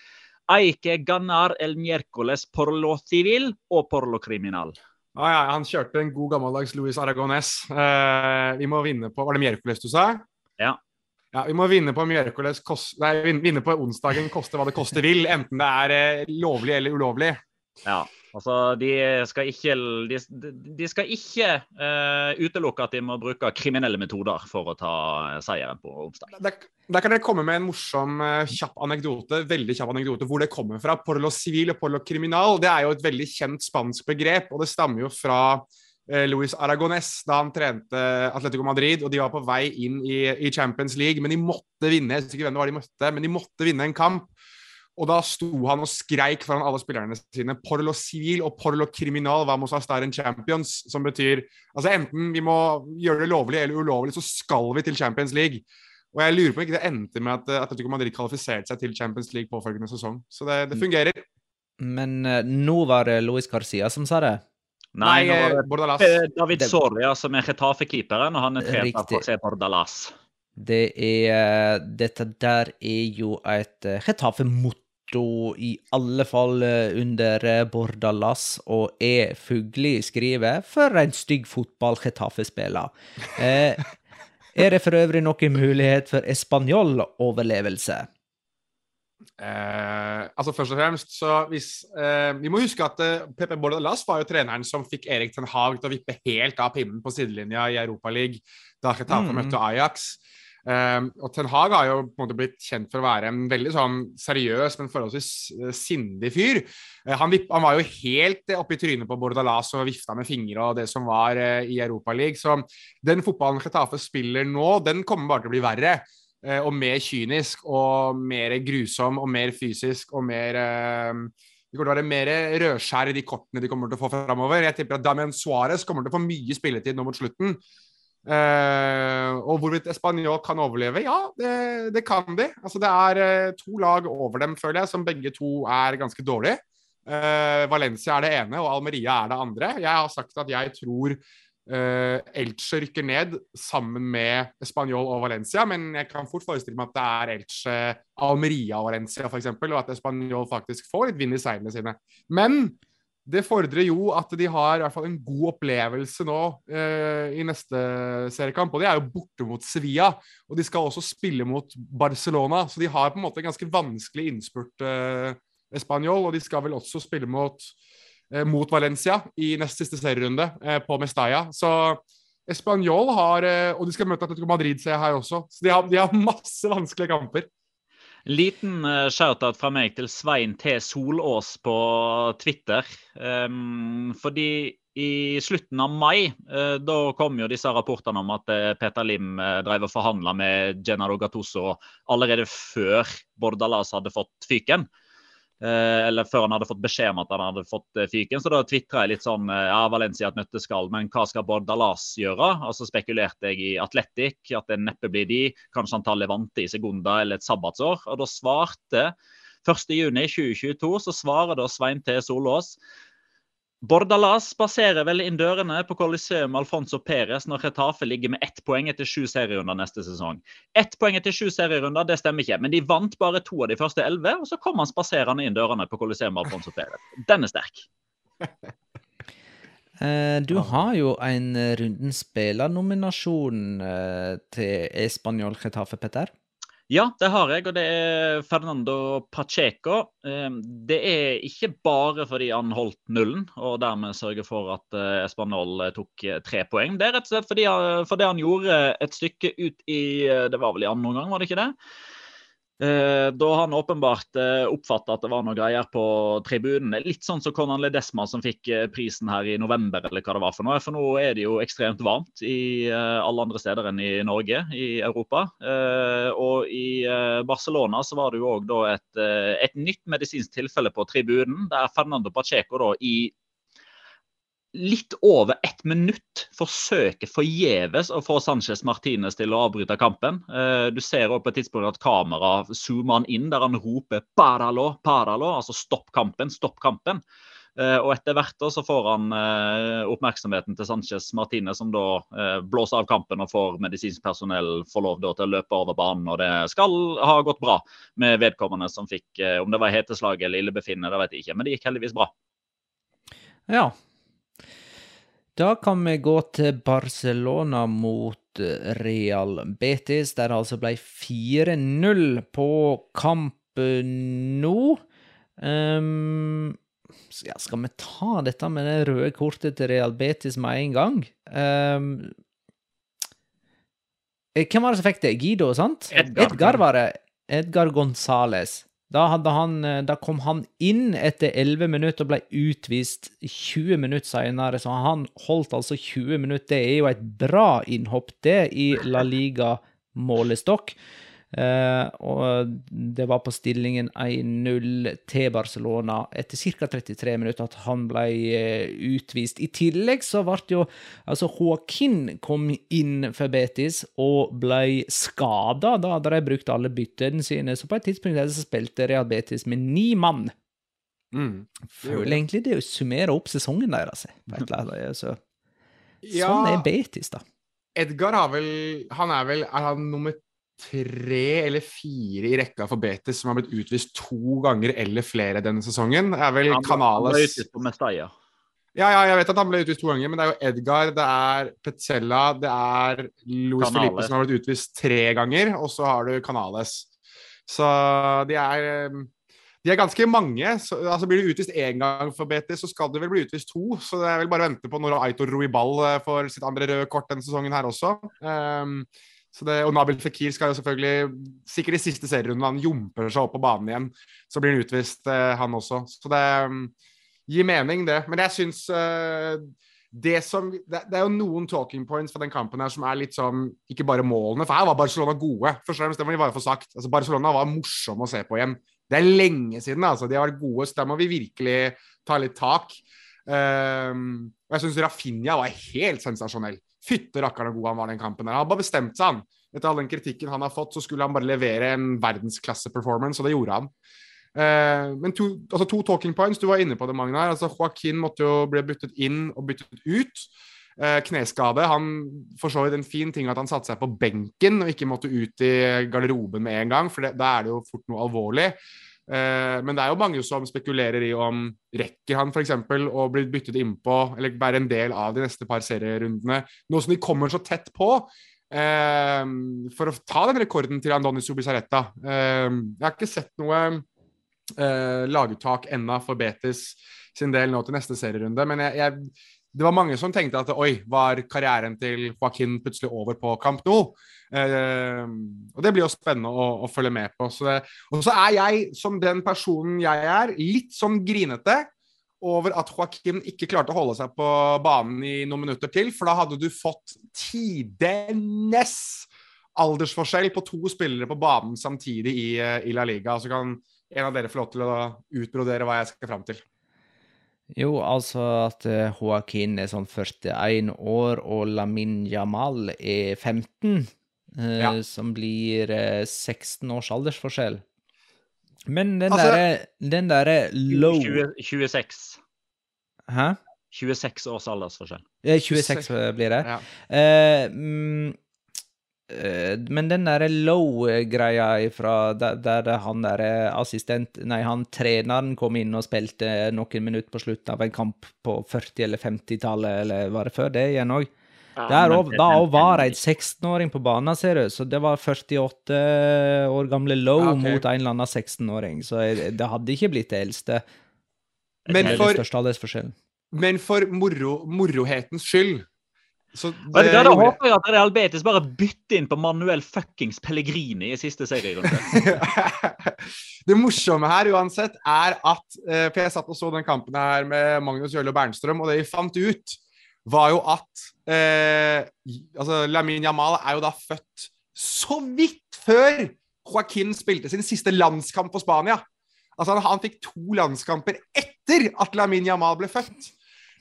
Eike ganar el miércoles por lo civil og por lo criminal. Ah, ja, han kjørte en god gammeldags Louis Aragones. Eh, vi må vinne på Var det Mjerkoles du sa? Ja. ja. Vi må vinne på Mjerkules Nei, vinne på onsdagen koste hva det koste vil. Enten det er eh, lovlig eller ulovlig. Ja. Altså, de skal ikke, de, de skal ikke uh, utelukke at de må bruke kriminelle metoder for å ta seieren på onsdag. Der kan jeg komme med en morsom, uh, kjapp anekdote veldig kjapp anekdote, hvor det kommer fra. Porlo civil og porlo criminal det er jo et veldig kjent spansk begrep, og det stammer jo fra Luis Aragones da han trente Atletico Madrid, og de var på vei inn i, i Champions League, men de måtte vinne. Jeg husker ikke hvem det var de møtte, men de måtte vinne en kamp. Og da sto han og skreik foran alle spillerne sine por lo civil og por lo criminal vamos a estar en champions, som betyr altså enten vi må gjøre det lovlig eller ulovlig, så skal vi til Champions League. Og jeg lurer på om ikke det endte med at Atletico Madrid kvalifiserte seg til Champions League påfølgende sesong. Så det, det fungerer. Men uh, nå var det Luis Garcia som sa det? Nei, Nei nå var det David Soria som er Retafe-keeperen, og han er trener av José Bordalas. Det er Dette der er jo et Retafe-motto i alle fall eh, under eh, Bordalas, og er Fugli skriver for en stygg fotball Chetaffe spiller. Eh, er det for øvrig noen mulighet for Español-overlevelse? Eh, altså Først og fremst, så hvis eh, Vi må huske at eh, Pepe Bordalas var jo treneren som fikk Erik Ten Hag til å vippe helt av pinnen på sidelinja i Europaligaen da Chetaffe mm. møtte Ajax. Um, og Ten Hag har jo på en måte blitt kjent for å være en veldig sånn seriøs, men forholdsvis uh, sindig fyr. Uh, han, han, var jo helt oppe i trynet på Bordalas og vifta med fingre og det som var uh, i Europaligaen. Så den fotballen Chetafe spiller nå, den kommer bare til å bli verre. og mer kynisk og mer grusom og mer fysisk og mer det kommer til å være mer rødskjær i de kortene de kommer til å få framover. Jeg tipper at Damian Suárez kommer til å få mye spilletid nå mot slutten. Uh, og hvorvidt Español kan overleve? Ja, det, det kan de. Altså, det er uh, to lag over dem, føler jeg, som begge to er ganske dårlige. Uh, Valencia er det ene, og Almeria er det andre. Jeg har sagt at jeg tror Elche rykker ned sammen med Español og Valencia, men jeg kan fort forestille meg at det er Elche, Almeria og Valencia f.eks., og at Español faktisk får litt vind i seilene sine. Men det fordrer jo at de har i hvert fall en god opplevelse nå eh, i neste seriekamp. Og de er jo borte mot Sevilla, og de skal også spille mot Barcelona. Så de har på en måte en ganske vanskelig innspurt eh, Español, og de skal vel også spille mot, eh, mot Valencia i nest siste serierunde eh, på Mestalla. Så Español har eh, Og de skal møte Atletico Madrid, ser jeg her også. Så de har, de har masse vanskelige kamper. Liten uh, shout-out fra meg til Svein T. Solås på Twitter. Um, fordi i slutten av mai uh, da kom jo disse rapportene om at uh, Peter Lim drev og forhandla med Gennaro Gattuso allerede før Bordalas hadde fått fyken. Eh, eller før han hadde fått beskjed om at han hadde fått eh, fyken. Så da tvitra jeg litt sånn eh, Ja, Valencia et nøtteskall, men hva skal Bordalas gjøre? Og så spekulerte jeg i Atletic, at det neppe blir de. Kanskje han tar Levante i Segunda eller et sabbatsår. Og da svarte 1.6.2022 så svarer da Svein T. Solås Bordalas baserer vel inn dørene på Coliseum Alfonso Perez når Retafe ligger med ett poeng etter sju serierunder neste sesong. Ett poeng etter sju serierunder, det stemmer ikke, men de vant bare to av de første elleve. Og så kom han spaserende inn dørene på Coliseum Alfonso Perez. Den er sterk. Eh, du har jo en runden spillernominasjon eh, til Espanol Getafe, Petter. Ja, det har jeg, og det er Fernando Pacheco. Ehm, det er ikke bare fordi han holdt nullen og dermed sørger for at eh, Espanol eh, tok eh, tre poeng. Det er rett og slett fordi, fordi han gjorde et stykke ut i Det var vel i andre omgang, var det ikke det? Eh, da han åpenbart eh, oppfatta at det var noe greier på tribunen. Litt sånn som Conan Ledesma som fikk eh, prisen her i november, eller hva det var for noe. For nå er det jo ekstremt varmt i alle andre steder enn i Norge, i Europa. Og i Barcelona så var det jo òg et, et nytt medisinsk tilfelle på tribunen, der Fernando Pacheco da i litt over ett minutt forsøker forgjeves å få Sanchez Martinez til å avbryte kampen. Eh, du ser også på et tidspunkt at kamera zoomer han inn der han roper 'paralo, paralo', altså 'stopp kampen, stopp kampen'. Eh, og etter hvert så får han eh, oppmerksomheten til Sanchez Martinez, som da blåser av kampen og får medisinsk personell får lov til å løpe over banen. Og det skal ha gått bra med vedkommende som fikk, om det var heteslag eller illebefinnende, det vet jeg ikke, men det gikk heldigvis bra. Ja, da kan vi gå til Barcelona mot eh, Real Betis, der det altså ble 4-0 på kamp nå. Um, ja, skal vi ta dette med det røde kortet til Real Betis med en gang? Um, hvem var det som fikk det? Guido, sant? Edgar, Edgar var det. Edgar Gonzales. Da, han, eh, da, kom han inn etter 11 minutter og ble utvist 20 minutter senere. Så han holdt altså 20 minutter. Det er jo et bra innhopp, det, i La Liga-målestokk. Uh, og det var på stillingen 1-0 til Barcelona etter ca. 33 minutter at han ble uh, utvist. I tillegg så ble jo altså Joaquin kom inn for Betis og ble skada. Da hadde de brukt alle byttene sine, så på et tidspunkt så spilte Real Betis med ni mann. Mm. Føler egentlig det å summere opp sesongen deres. Altså. ja, sånn er Betis, da. Edgar har vel Han er vel Er han nummer tre eller fire i rekka for Betis som har blitt utvist to ganger eller flere denne sesongen. Det er vel han, Canales Han ble utvist på Mestalla. Ja, ja, jeg vet at han ble utvist to ganger, men det er jo Edgar, det er Petzella, det er Luis Felipe som har blitt utvist tre ganger, og så har du Canales. Så de er de er ganske mange. Så, altså Blir du utvist én gang for Betis, så skal du vel bli utvist to. Så det er vel bare å vente på når Aitor Ruibal eh, får sitt andre røde kort denne sesongen her også. Um, det, og Nabil Fikir skal jo selvfølgelig Sikkert i siste serierunde han jumper seg opp på banen igjen, så blir han utvist, eh, han også. Så det um, gir mening, det. Men jeg syns uh, det som det, det, er jo noen talking points for den kampen her som er litt sånn Ikke bare målene, for her var Barcelona gode. Først og fremst, det må vi bare få sagt. Altså, Barcelona var morsom å se på igjen. Det er lenge siden, altså. De har vært gode, så der må vi virkelig ta litt tak. Um, og jeg syns Rafinha var helt sensasjonell. Fytte rakkeren god han var den kampen. der. Han bare bestemte seg, han. Etter all den kritikken han har fått, så skulle han bare levere en verdensklasse-performance, og det gjorde han. Uh, men to, altså to, talking points, du var inne på det, Magnar. Altså, Joaquin måtte jo bli byttet inn og byttet ut. Uh, kneskade. Han for så vidt en fin ting at han satte seg på benken og ikke måtte ut i garderoben med en gang, for da er det jo fort noe alvorlig. Uh, men det er jo mange som spekulerer i om rekker han f.eks. å bli byttet innpå eller være en del av de neste par serierundene, nå som de kommer så tett på. Uh, for å ta den rekorden til Andoni Subisaretta. Uh, jeg har ikke sett noe laguttak ennå for Betis sin del nå til neste serierunde, men jeg, jeg, det var mange som tenkte at oi, var karrieren til Joaquin plutselig over på Camp Nou? Eh, og det blir jo spennende å, å følge med på. Så det, og så er jeg, som den personen jeg er, litt sånn grinete over at Joaquin ikke klarte å holde seg på banen i noen minutter til, for da hadde du fått tidenes aldersforskjell på to spillere på banen samtidig i, eh, i La Liga. Så kan en av dere få lov til å utbrodere hva jeg skal fram til. Jo, altså at eh, Joaquin er sånn 41 år, og Lamin Jamal er 15. eh, Ja. Som blir eh, 16 års aldersforskjell. Men den Altså- derre Den derre low 20, 26. Hæ? 26 års aldersforskjell. Eh, 26 blir det. Ja. Uh, mm, eh, men den derre low-greia fra der, der han derre assistent Nei, han treneren kom inn og spilte noen minutter på slutten av en kamp på 40- eller 50-tallet, eller var det før det igjen òg? Der men- da òg var det en 16-åring på banen, ser du. Så det var 48 år gamle low Ja, okay. mot en eller annen 16-åring. Så det hadde ikke blitt det eldste. Men for, den største aldersforskjellen. men for moro, morohetens skyld så det, Da håper jeg at Real Betis bare bytter inn på Manuel fuckings Pellegrini i siste serierunde. det morsomme her uansett er at eh, For jeg satt og så den kampen her med Magnus Jølle Bernstrøm, og det vi fant ut, var jo at eh, altså Lamin Jamal er jo da født så vidt før Joaquin spilte sin siste landskamp for Spania. Altså han, han fikk to landskamper etter at Lamin Jamal ble født.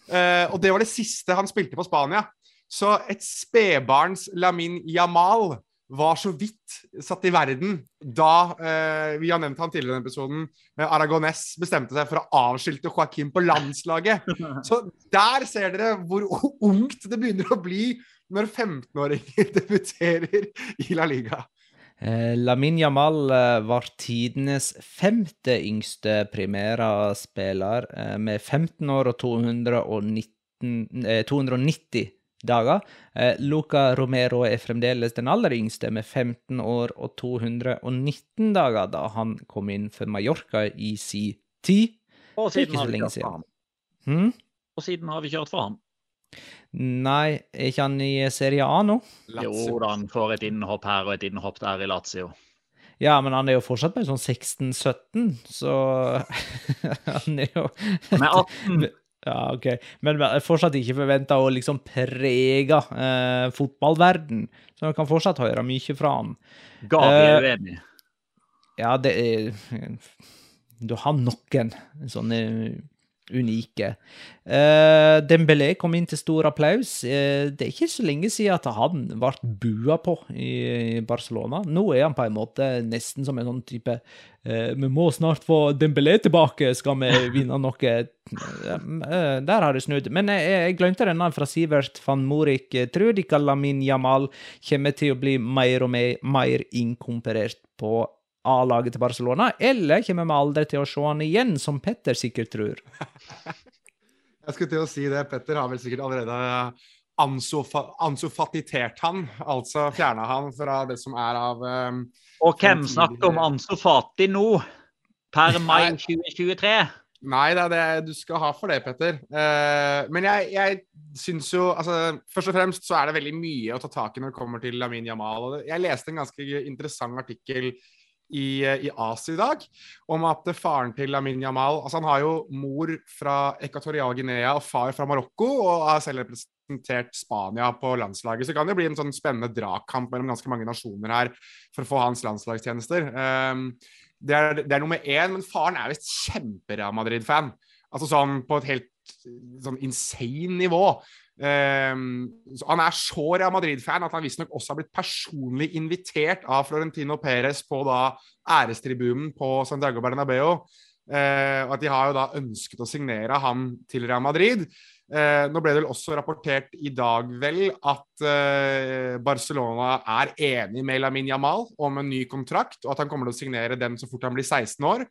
Eh, og det var det siste han spilte for Spania. Så et spedbarns Lamin Jamal var så vidt satt i verden da eh, vi har nevnt han tidligere i denne episoden, eh, Aragones bestemte seg for å avskilte Joaquin på landslaget. Så der ser dere hvor ungt det begynner å bli når 15-åringer debuterer i La Liga. Eh, Lamin Jamal eh, var tidenes femte yngste Primera-spiller, eh, med 15 år og 219, eh, 290 dager. Eh, Luca Romero er fremdeles den aller yngste, med 15 år og 219 dager, da han kom inn for Mallorca i si tid. Og siden ikke har så vi lenge kjørt for siden. han. Hm? Og siden har vi kjørt for ham. Nei, er ikke han i Serie A nå? Jo da, han får et innhopp her og et innhopp der i Lazio. Ja, men han er jo fortsatt bare sånn 16-17, så han er jo Med 18 Ja, OK. Men fortsatt ikke forventa å liksom prege eh, fotballverden. Så man kan fortsatt høre mye fra han. Gavi er Eh, uenig. Ja, det er Du har noen sånne unike. Uh, Dembélé kom inn til stor applaus. Uh, det er ikke så lenge siden at han ble bua på i Barcelona. Nå er han på en måte nesten som en sånn type uh, Vi må snart få Dembélé tilbake, skal vi vinne noe? Der har det snudd. Men jeg, jeg glemte denne fra Sivert van Morik. Tror dere Lamin Jamal kommer til å bli mer og mer, mer inkomparert på A-laget til Barcelona, eller kommer vi aldri til å se han igjen, som Petter sikkert tror? Jeg skulle til å si det. Petter har vel sikkert allerede ansofatitert han, altså fjerna han fra det som er av um, Og hvem snakker om ansofati nå? Per mai 2023? Nei, det er det du skal ha for det, Petter. Uh, men jeg, jeg syns jo altså, Først og fremst så er det veldig mye å ta tak i når det kommer til Lamin Jamal. Jeg leste en ganske interessant artikkel i, i Asia i dag om at faren til Lamin Jamal altså Han har jo mor fra Equatorial Guinea og far fra Marokko, og har selv representert Spania på landslaget. Så det kan jo bli en sånn spennende dragkamp mellom ganske mange nasjoner her for å få hans landslagstjenester. Um, det er, det er nummer én, men faren er visst kjempe-Real Madrid-fan. Altså sånn på et helt sånn insane nivå. Ehm, han er så Real Madrid-fan at han visstnok også har blitt personlig invitert av Florentino Perez på da ærestribunen på Santiago Bernabeu. Uh, at de har jo da ønsket å signere han til Real Madrid. Uh, nå ble det vel også rapportert i dag vel at uh, Barcelona er enig med Lamin Jamal om en ny kontrakt, og at han kommer til å signere den så fort han blir 16 år.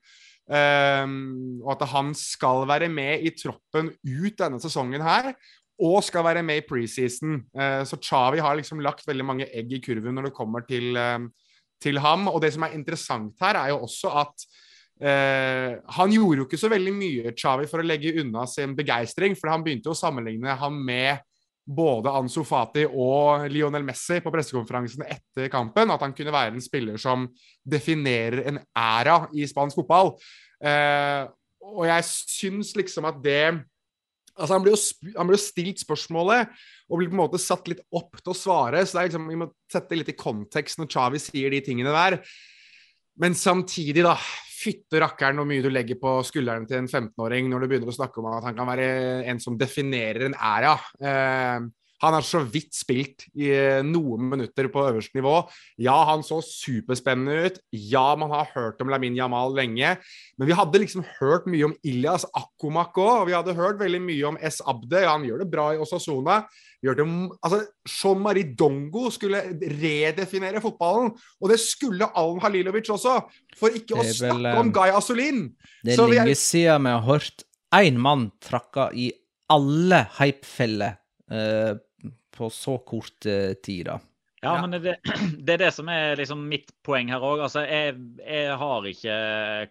Og at han skal være med i troppen ut denne sesongen her, og skal være med i preseason. Eh, så Chavi har liksom lagt veldig mange egg i kurven når det kommer til, eh, til ham. Og det som er interessant her, er jo også at Uh, han gjorde jo ikke så veldig mye, Chavi, for å legge unna sin begeistring, for han begynte jo å sammenligne ham med både Ansu Fati og Lionel Messi på pressekonferansen etter kampen. At han kunne være en spiller som definerer en æra i spansk fotball. Uh, og jeg syns liksom at det Altså, han blir, jo, han blir jo stilt spørsmålet og blir på en måte satt litt opp til å svare. Så det er liksom, vi må sette litt i kontekst når Chavi sier de tingene der. Men samtidig, da. Fytte rakkeren hvor mye du legger på skulderen til en 15-åring når du begynner å snakke om at han kan være en som definerer en æra. Eh, han har så vidt spilt i eh, noen minutter på øverste nivå. Ja, han så superspennende ut. Ja, man har hørt om Lamin Jamal lenge. Men vi hadde liksom hørt mye om Ilias Akumak òg. Vi hadde hørt veldig mye om S. Abde. Ja, han gjør det bra i Osasona. Det, altså, Jean-Marie Dongo skulle redefinere fotballen, og det skulle Alm Halilovic også. For ikke å snakke om Guy Asolin. Det er lenge er... siden vi har hørt én mann trakka i alle hypefeller uh, på så kort uh, tid. da. Ja, men det, det, er det som er liksom mitt poeng her òg. Altså, jeg, jeg, har ikke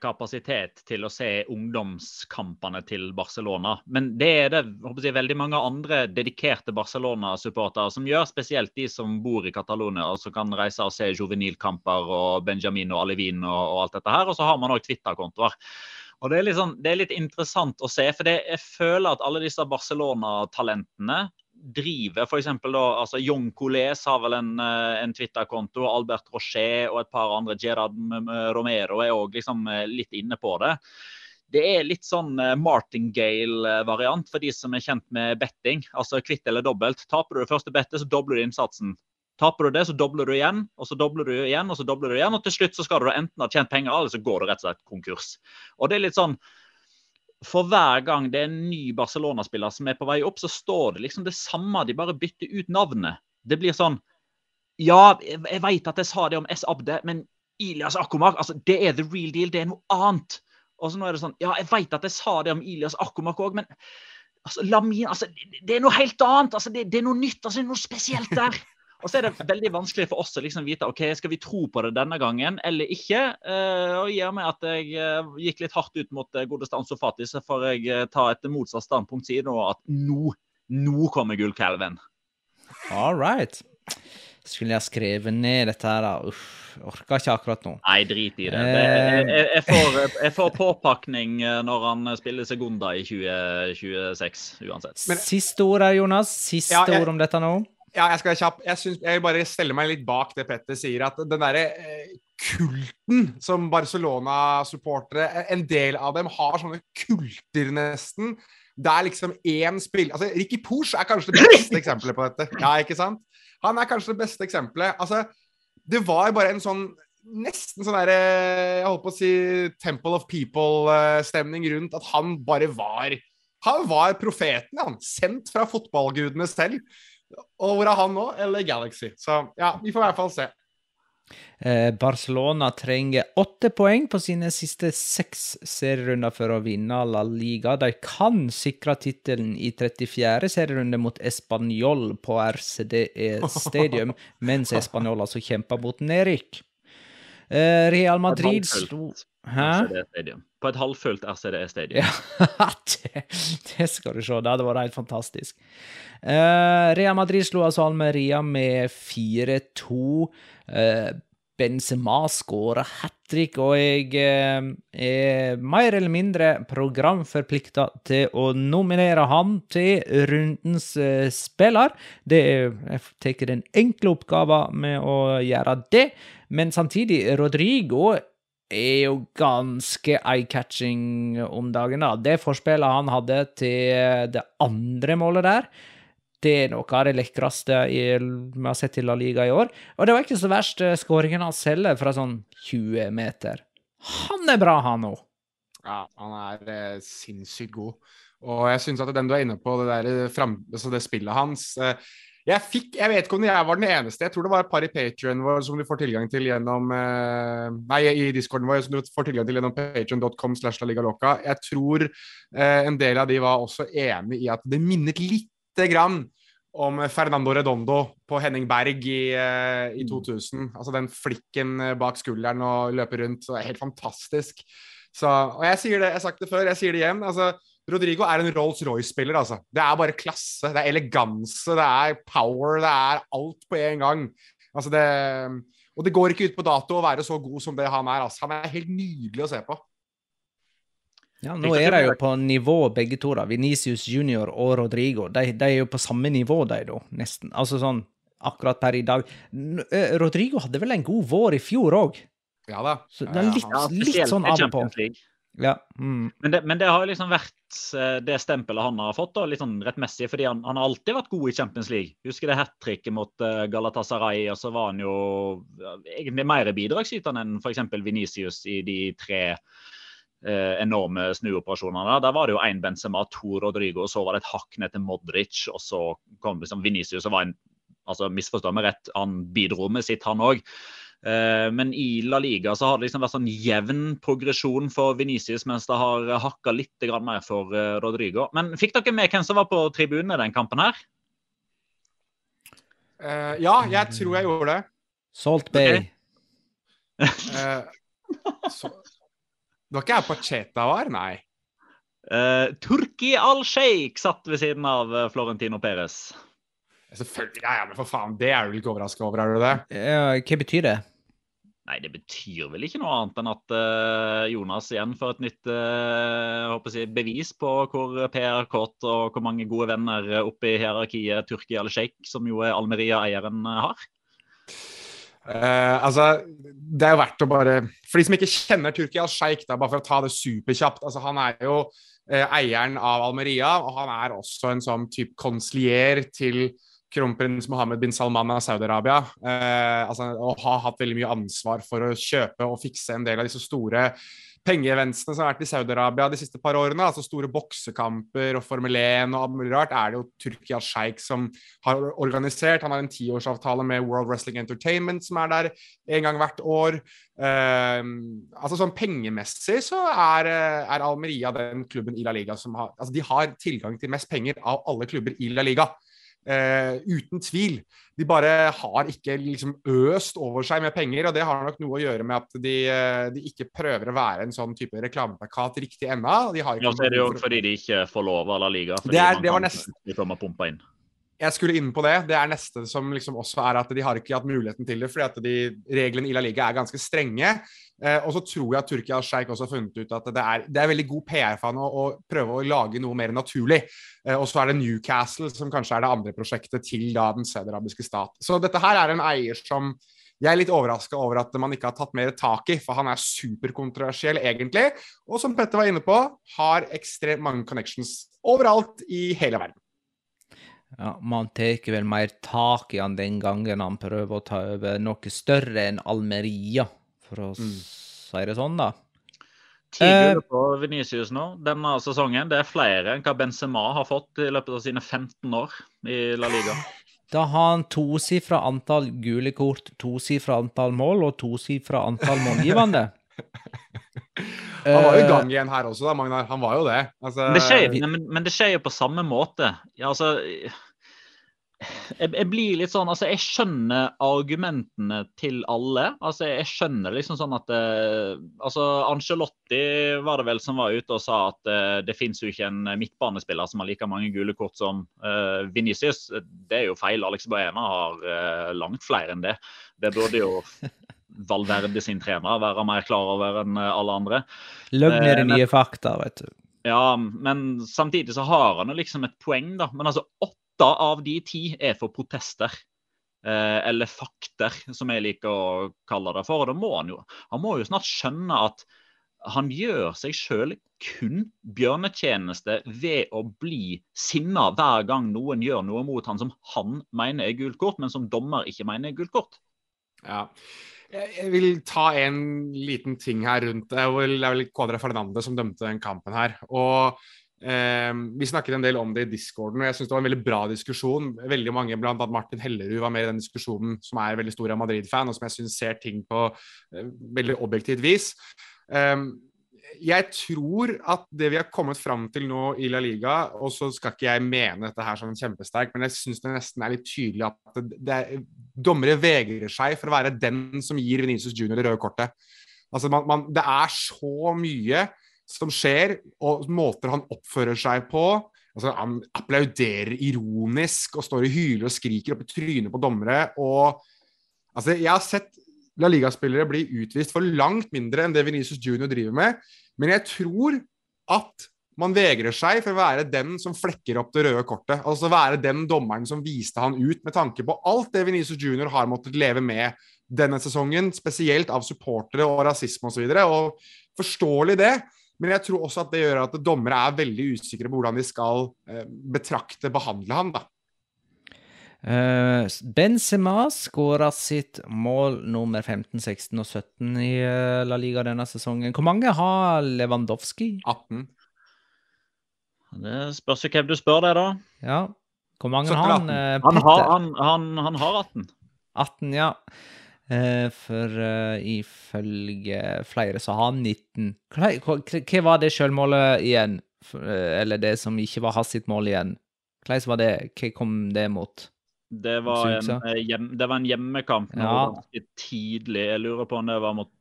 kapasitet til å se ungdomskampene til Barcelona. Men det er det jeg, veldig mange andre dedikerte Barcelona-supportere som gjør. Spesielt de som bor i Catalonia og som kan reise og se juvenilkamper og Benjamin og Alevin og, og alt dette her. Og så har man òg Twitter-kontoer. Og det er, liksom, det er, litt interessant å se, for det, jeg føler at alle disse Barcelona-talentene driver f.eks. altså John Coles har vel en, eh, en Twitter-konto, Albert Rocher og et par andre, Gerard Romero er òg liksom eh, litt inne på det. Det er litt sånn eh, martingale-variant for de som er kjent med betting. Altså kvitt eller dobbelt. Taper du det første bettet, så dobler du innsatsen. Taper du det, så dobler du igjen, og så dobler du igjen, og så dobler du igjen. Og til slutt så skal du enten ha tjent penger, eller så går du rett og slett konkurs. Og det er litt sånn for hver gang det er en ny Barcelona-spiller som er på vei opp, så står det liksom det samme. De bare bytter ut navnet. Det blir sånn Ja, jeg vet at jeg sa det om S. Abde, men Ilias Akumak, altså, det er the real deal. Det er noe annet. Og så nå er det sånn Ja, jeg vet at jeg sa det om Ilias Akumak òg, men altså, Lamin altså, Det er noe helt annet. Altså, det, det er noe nytt. Altså, det er noe spesielt der. Og så er det veldig vanskelig for oss å liksom vite ok, skal vi tro på det denne gangen eller ikke. Uh, og med meg at jeg uh, gikk litt hardt ut mot uh, godeste Anso Fati, så får jeg ta et motsatt standpunkt siden nå at nå, nå kommer gullkalven. All right. Skulle jeg skrevet ned dette her, da? Uff, orker ikke akkurat nå. Nei, drit i det. det jeg, jeg, får, jeg, får, påpakning når han spiller Segunda i 2026, uansett. Men, Siste ord her, Jonas. Siste ja, jeg, ord om dette nå. Ja, jeg skal være kjapp. Jeg, synes, jeg vil bare stelle meg litt bak det Petter sier. At den derre eh, kulten som Barcelona-supportere eh, En del av dem har sånne kulter, nesten. Det er liksom én spill... Altså, Ricky Pooch er kanskje det beste eksempelet på dette. Ja, ikke sant? Han er kanskje det beste eksempelet. Altså, det var bare en sånn Nesten sånn derre Jeg holdt på å si Temple of People-stemning rundt at han bare var Han var profeten, han. Sendt fra fotballgudene selv. Og hvor er han nå? Eller Galaxy? Så ja, vi får i hvert fall se. Eh, Barcelona trenger åtte poeng på sine siste seks serierunder for å vinne La Liga. De kan sikre tittelen i 34. serierunde mot Español på RCDE Stadium, mens Español altså kjemper mot nedrykk. Eh, Real Madrid sto Hæ? På et halvfullt RCDE-stadion. Ja, det, det, skal du se. Det hadde vært helt fantastisk. Uh, Real Madrid slo altså Almeria med 4-2. Uh, Benzema skåra hat trick, og jeg uh, er mer eller mindre programforplikta til å nominere han til rundens spiller. Det er, jeg tar den enkle oppgaven med å gjøre det, men samtidig, Rodrigo er jo ganske eye-catching om dagen, da. Det forspillet han hadde til det andre målet der, det er noe av det lekreste vi har sett i La Liga i år. Og det var ikke så verst eh, skåringen hans heller, fra sånn 20 meter. Han er bra, han òg. Ja, han er eh, sinnssykt god. Og jeg syns at den du er inne på, det, der, frem, altså det spillet hans eh, jeg fikk, jeg vet ikke om jeg var den eneste, jeg tror det var et par i Patrion vår som du får tilgang til gjennom eh, Nei, i discorden vår som du får tilgang til gjennom patrion.com slash. Jeg tror eh, en del av de var også enig i at det minnet lite grann om Fernando Redondo på Henning Berg i, i 2000. Mm. Altså den flikken bak skulderen og løpe rundt. Så det er helt fantastisk. Så, og jeg sier det, jeg har sagt det før, jeg sier det igjen. altså Rodrigo er en Rolls-Royce-spiller, altså. Det er bare klasse, det er eleganse, det er power, det er alt på en gang. Altså det Og det går ikke ut på dato å være så god som det han er. Altså. Han er helt nydelig å se på. Ja, nå er de jo på nivå begge to, da. Venicius Junior og Rodrigo. De, de, er jo på samme nivå, de, da. Nesten. Altså sånn akkurat per i dag. Eh, Rodrigo hadde vel en god vår i fjor òg? Ja da. Så det er litt, ja, litt sånn av og på. Ja. Mm. Men, det, men, det, har liksom vært eh, det stempelet han har fått, da, litt sånn rettmessig. fordi han, han, har alltid vært god i Champions League. Husker det hat tricket mot uh, Galatasaray, og så var han jo egentlig mer bidragsytende enn f.eks. Venicius i de tre enorme snuoperasjoner. Der var det jo én Benzema, to Rodrigo, og så var det et hakk ned til Modric, og så kom liksom Venicius og var en altså Misforstå meg rett, han bidro med sitt, han òg. Eh, men i La Liga så har det liksom vært sånn jevn progresjon for Venicius, mens det har hakka litt mer for eh, Rodrigo. Men fikk dere med hvem som var på tribunen i den kampen her? Uh, ja, jeg tror jeg gjorde det. Salt Bay. Okay. uh, så, det var ikke her Pacheta var? Nei. Uh, Turki al-Sheikh satt ved siden av Florentino Perez. Selvfølgelig, ja, men for faen, Det er du ikke overraska over, er du det? Ja, hva betyr det? Nei, det betyr vel ikke noe annet enn at uh, Jonas igjen får et nytt uh, jeg, bevis på hvor PR kåt og hvor mange gode venner oppe i hierarkiet Turki al-Sheikh, som jo er Almeria-eieren, uh, har. Uh, altså, det er jo verdt å bare For de som ikke kjenner Tyrkia al-Sheikh, bare for å ta det superkjapt. Altså, Han er jo eieren av Almeria, og han er også en sånn type konsilier til kronprins Mohammed bin Salman av Saudi-Arabia eh, altså, og har hatt veldig mye ansvar for å kjøpe og fikse en del av disse store pengeeventsene som har vært i Saudi-Arabia de siste par årene, altså store boksekamper og Formel 1 og mulig rart, er det jo Turkia Sheikh som har organisert. Han har en tiårsavtale med World Wrestling Entertainment som er der en gang hvert år. Eh, altså sånn Pengemessig så er, er, Almeria den klubben i La Liga som har altså De har tilgang til mest penger av alle klubber i La Liga. Uh, uten tvil. De bare har ikke liksom øst over seg med penger, og det har nok noe å gjøre med at de, uh, de ikke prøver å være en sånn type reklameplakat riktig ennå. ja, så er det jo fordi de ikke får lov av La Liga. Det, er, det var nesten de inn. Jeg skulle inn på det. Det er neste som liksom også er at de har ikke hatt muligheten til det, fordi at de, reglene i La Liga er ganske strenge. Eh, og så tror jeg at Tyrkia og Sjeik også har funnet ut at det er, det er veldig god PR for han å, å, prøve å lage noe mer naturlig. Eh, og så er det Newcastle som kanskje er det andre prosjektet til da den saudiarabiske stat. Så dette her er en eier som jeg er litt overraska over at man ikke har tatt mer tak i, for han er superkontroversiell egentlig. Og som Petter var inne på, har ekstremt mange connections overalt i hele verden. Ja, Man tar vel mer tak i han den gangen han prøver å ta over noe større enn Almeria for å mm. si det sånn, da. Ti gull eh, på Venicius nå denne sesongen. Det er flere enn hva Benzema har fått i løpet av sine 15 år i La Liga. Da har han tosifra antall gule kort, tosifra antall mål og tosifra antall målgivende. Han var jo i gang igjen her også, da, Magnar. Han var jo det. Altså... det skjer, men, men, det skjer jo på samme måte. Ja, altså, jeg, jeg, blir litt sånn Altså, jeg skjønner argumentene til alle. Altså, jeg skjønner liksom sånn at eh, Altså, Angelotti var det vel som var ute og sa at eh, det finnes jo ikke en midtbanespiller som har like mange gule kort som eh, Vinicius. Det er jo feil. Alex Baena har eh, langt flere enn det. Det burde jo Valverde sin trener være mer klar over enn eh, alle andre. Løgner i det nye fakta, vet du. Ja, men samtidig så har han jo liksom et poeng, da. Men altså, åtte av de ti er for protester. Eh, eller fakter, som jeg liker å kalle det for. Og da må han jo Han må jo snart skjønne at han gjør seg sjøl kun bjørnetjeneste ved å bli sinna hver gang noen gjør noe mot han som han mener er gult kort, men som dommer ikke mener er gult kort. Ja, jeg vil ta en liten ting her rundt det. Er vel Cuadra Fernande som dømte den kampen her. Og eh, Vi snakket en del om det i discorden, og jeg syns det var en veldig bra diskusjon. Veldig mange, blant annet Martin Hellerud, var med i den diskusjonen, som er veldig stor av Madrid-fan, og som jeg syns ser ting på eh, veldig objektivt vis. Um, jeg tror at det vi har kommet fram til nå i La Liga, og så skal ikke jeg mene dette her som en kjempesterk, men jeg syns det nesten er litt tydelig at det, det, dommere vegrer seg for å være den som gir Venicius Junior det røde kortet. Altså, man, man, det er så mye som skjer, og måter han oppfører seg på. Altså, han applauderer ironisk og står og hyler og skriker opp i trynet på dommere. og altså, Jeg har sett La Liga-spillere bli utvist for langt mindre enn det Venezia Junior driver med, men jeg tror at man vegrer seg for å være den som flekker opp det røde kortet. Altså være den dommeren som viste han ut, med tanke på alt det Venezia Junior har måttet leve med denne sesongen, spesielt av supportere og rasisme osv. Og, og forståelig det, men jeg tror også at det gjør at dommere er veldig usikre på hvordan de skal eh, betrakte, behandle han. da. Uh, Benzema skåra sitt mål nummer 15, 16 og 17 i uh, La Liga denne sesongen. Hvor mange har Lewandowski? 18. Det spørs jo hvem du spør det, da. Ja. Hvor mange har han? Uh, han, har, han, han, han har 18. 18, ja. for ifølge flere så har han 19. Hva, hva, hva var det selvmålet igjen? eller det som ikke var hans sitt mål igjen? Hvordan var det? Hva kom det mot? Det var, en, eh, hjem, det var en hjemmekamp nå ja. ganske tidlig. Jeg lurer på om det var mot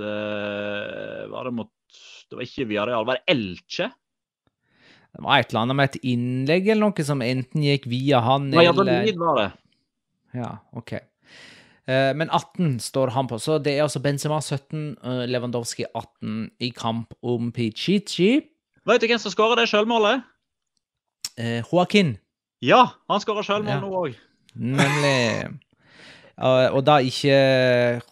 uh, Var det mot Det var ikke Viareal, var det Elche? Det var et eller annet med et innlegg eller noe som enten gikk via han Nei, eller Ja, var det. Ja, OK. Uh, men 18 står han på, så det er altså Benzema 17, uh, Lewandowski 18 i kamp om Pichichi. Vet du hvem som skårer det sjølmålet? Uh, Joaquin. Ja, han skåra selvmål ja. nå òg. Nemlig. Uh, og da ikke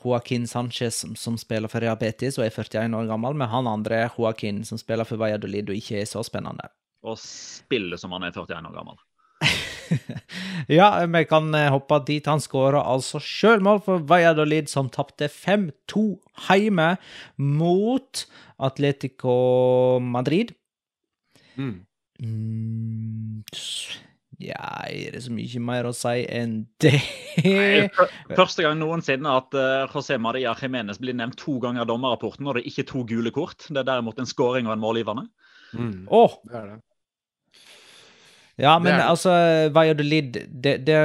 Joaquin Sanchez, som, som, spiller for Real Betis og er 41 år gammel, men han andre Joaquin, som spiller for Valladolid og ikke er så spennende. Og spiller som han er 41 år gammel. ja, vi kan eh, hoppe dit. Han skåra altså sjølmål for Valladolid, som tapte 5-2 hjemme mot Atletico Madrid. Mm. Mm, ja, er det så mye mer å si enn det? Første gang noensinne at uh, José Maria Jiménez blir nevnt to ganger i dommerrapporten og det er ikke er to gule kort. Det er derimot en scoring og en målgivende. Mm. Oh. Det er det. Ja, men det det. altså, Valladolid det, det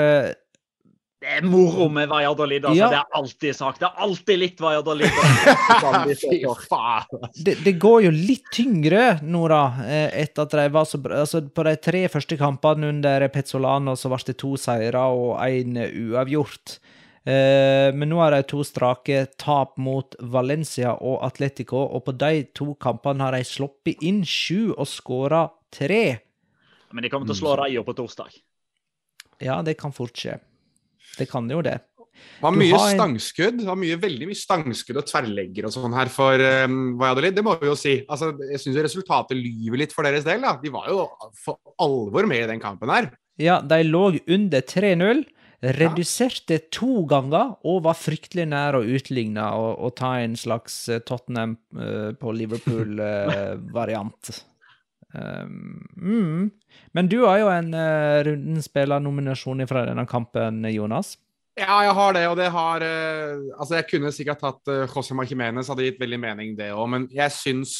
det er moro med Valladolid. Altså. Ja. Det er alltid sagt. Det er alltid litt Valladolid. det, det går jo litt tyngre nå, da. Eh, etter at de var så bra. Altså, på de tre første kampene under Pezzolano så ble det to seire og én uavgjort. Eh, men nå har de to strake tap mot Valencia og Atletico, og på de to kampene har de sluppet inn sju og skåra tre. Men de kommer til å slå Rayo på torsdag. Ja, det kan fort skje. Det kan jo det. Det var mye har... stangskudd. Det var mye, veldig mye stangskudd og tverrlegger og sånn her for um, Valladolid, det må vi jo si. Altså, jeg syns resultatet lyver litt for deres del. da. De var jo for alvor med i den kampen her. Ja, de lå under 3-0. Reduserte ja. to ganger og var fryktelig nær å utligne og, og ta en slags eh, Tottenham uh, på Liverpool-variant. Uh, um, mm. Men du har jo en uh, rundenspillernominasjon fra denne kampen, Jonas. Ja, jeg har det, og det har uh, Altså, jeg kunne sikkert tatt uh, José Marquimenes, hadde gitt veldig mening, det òg, men jeg syns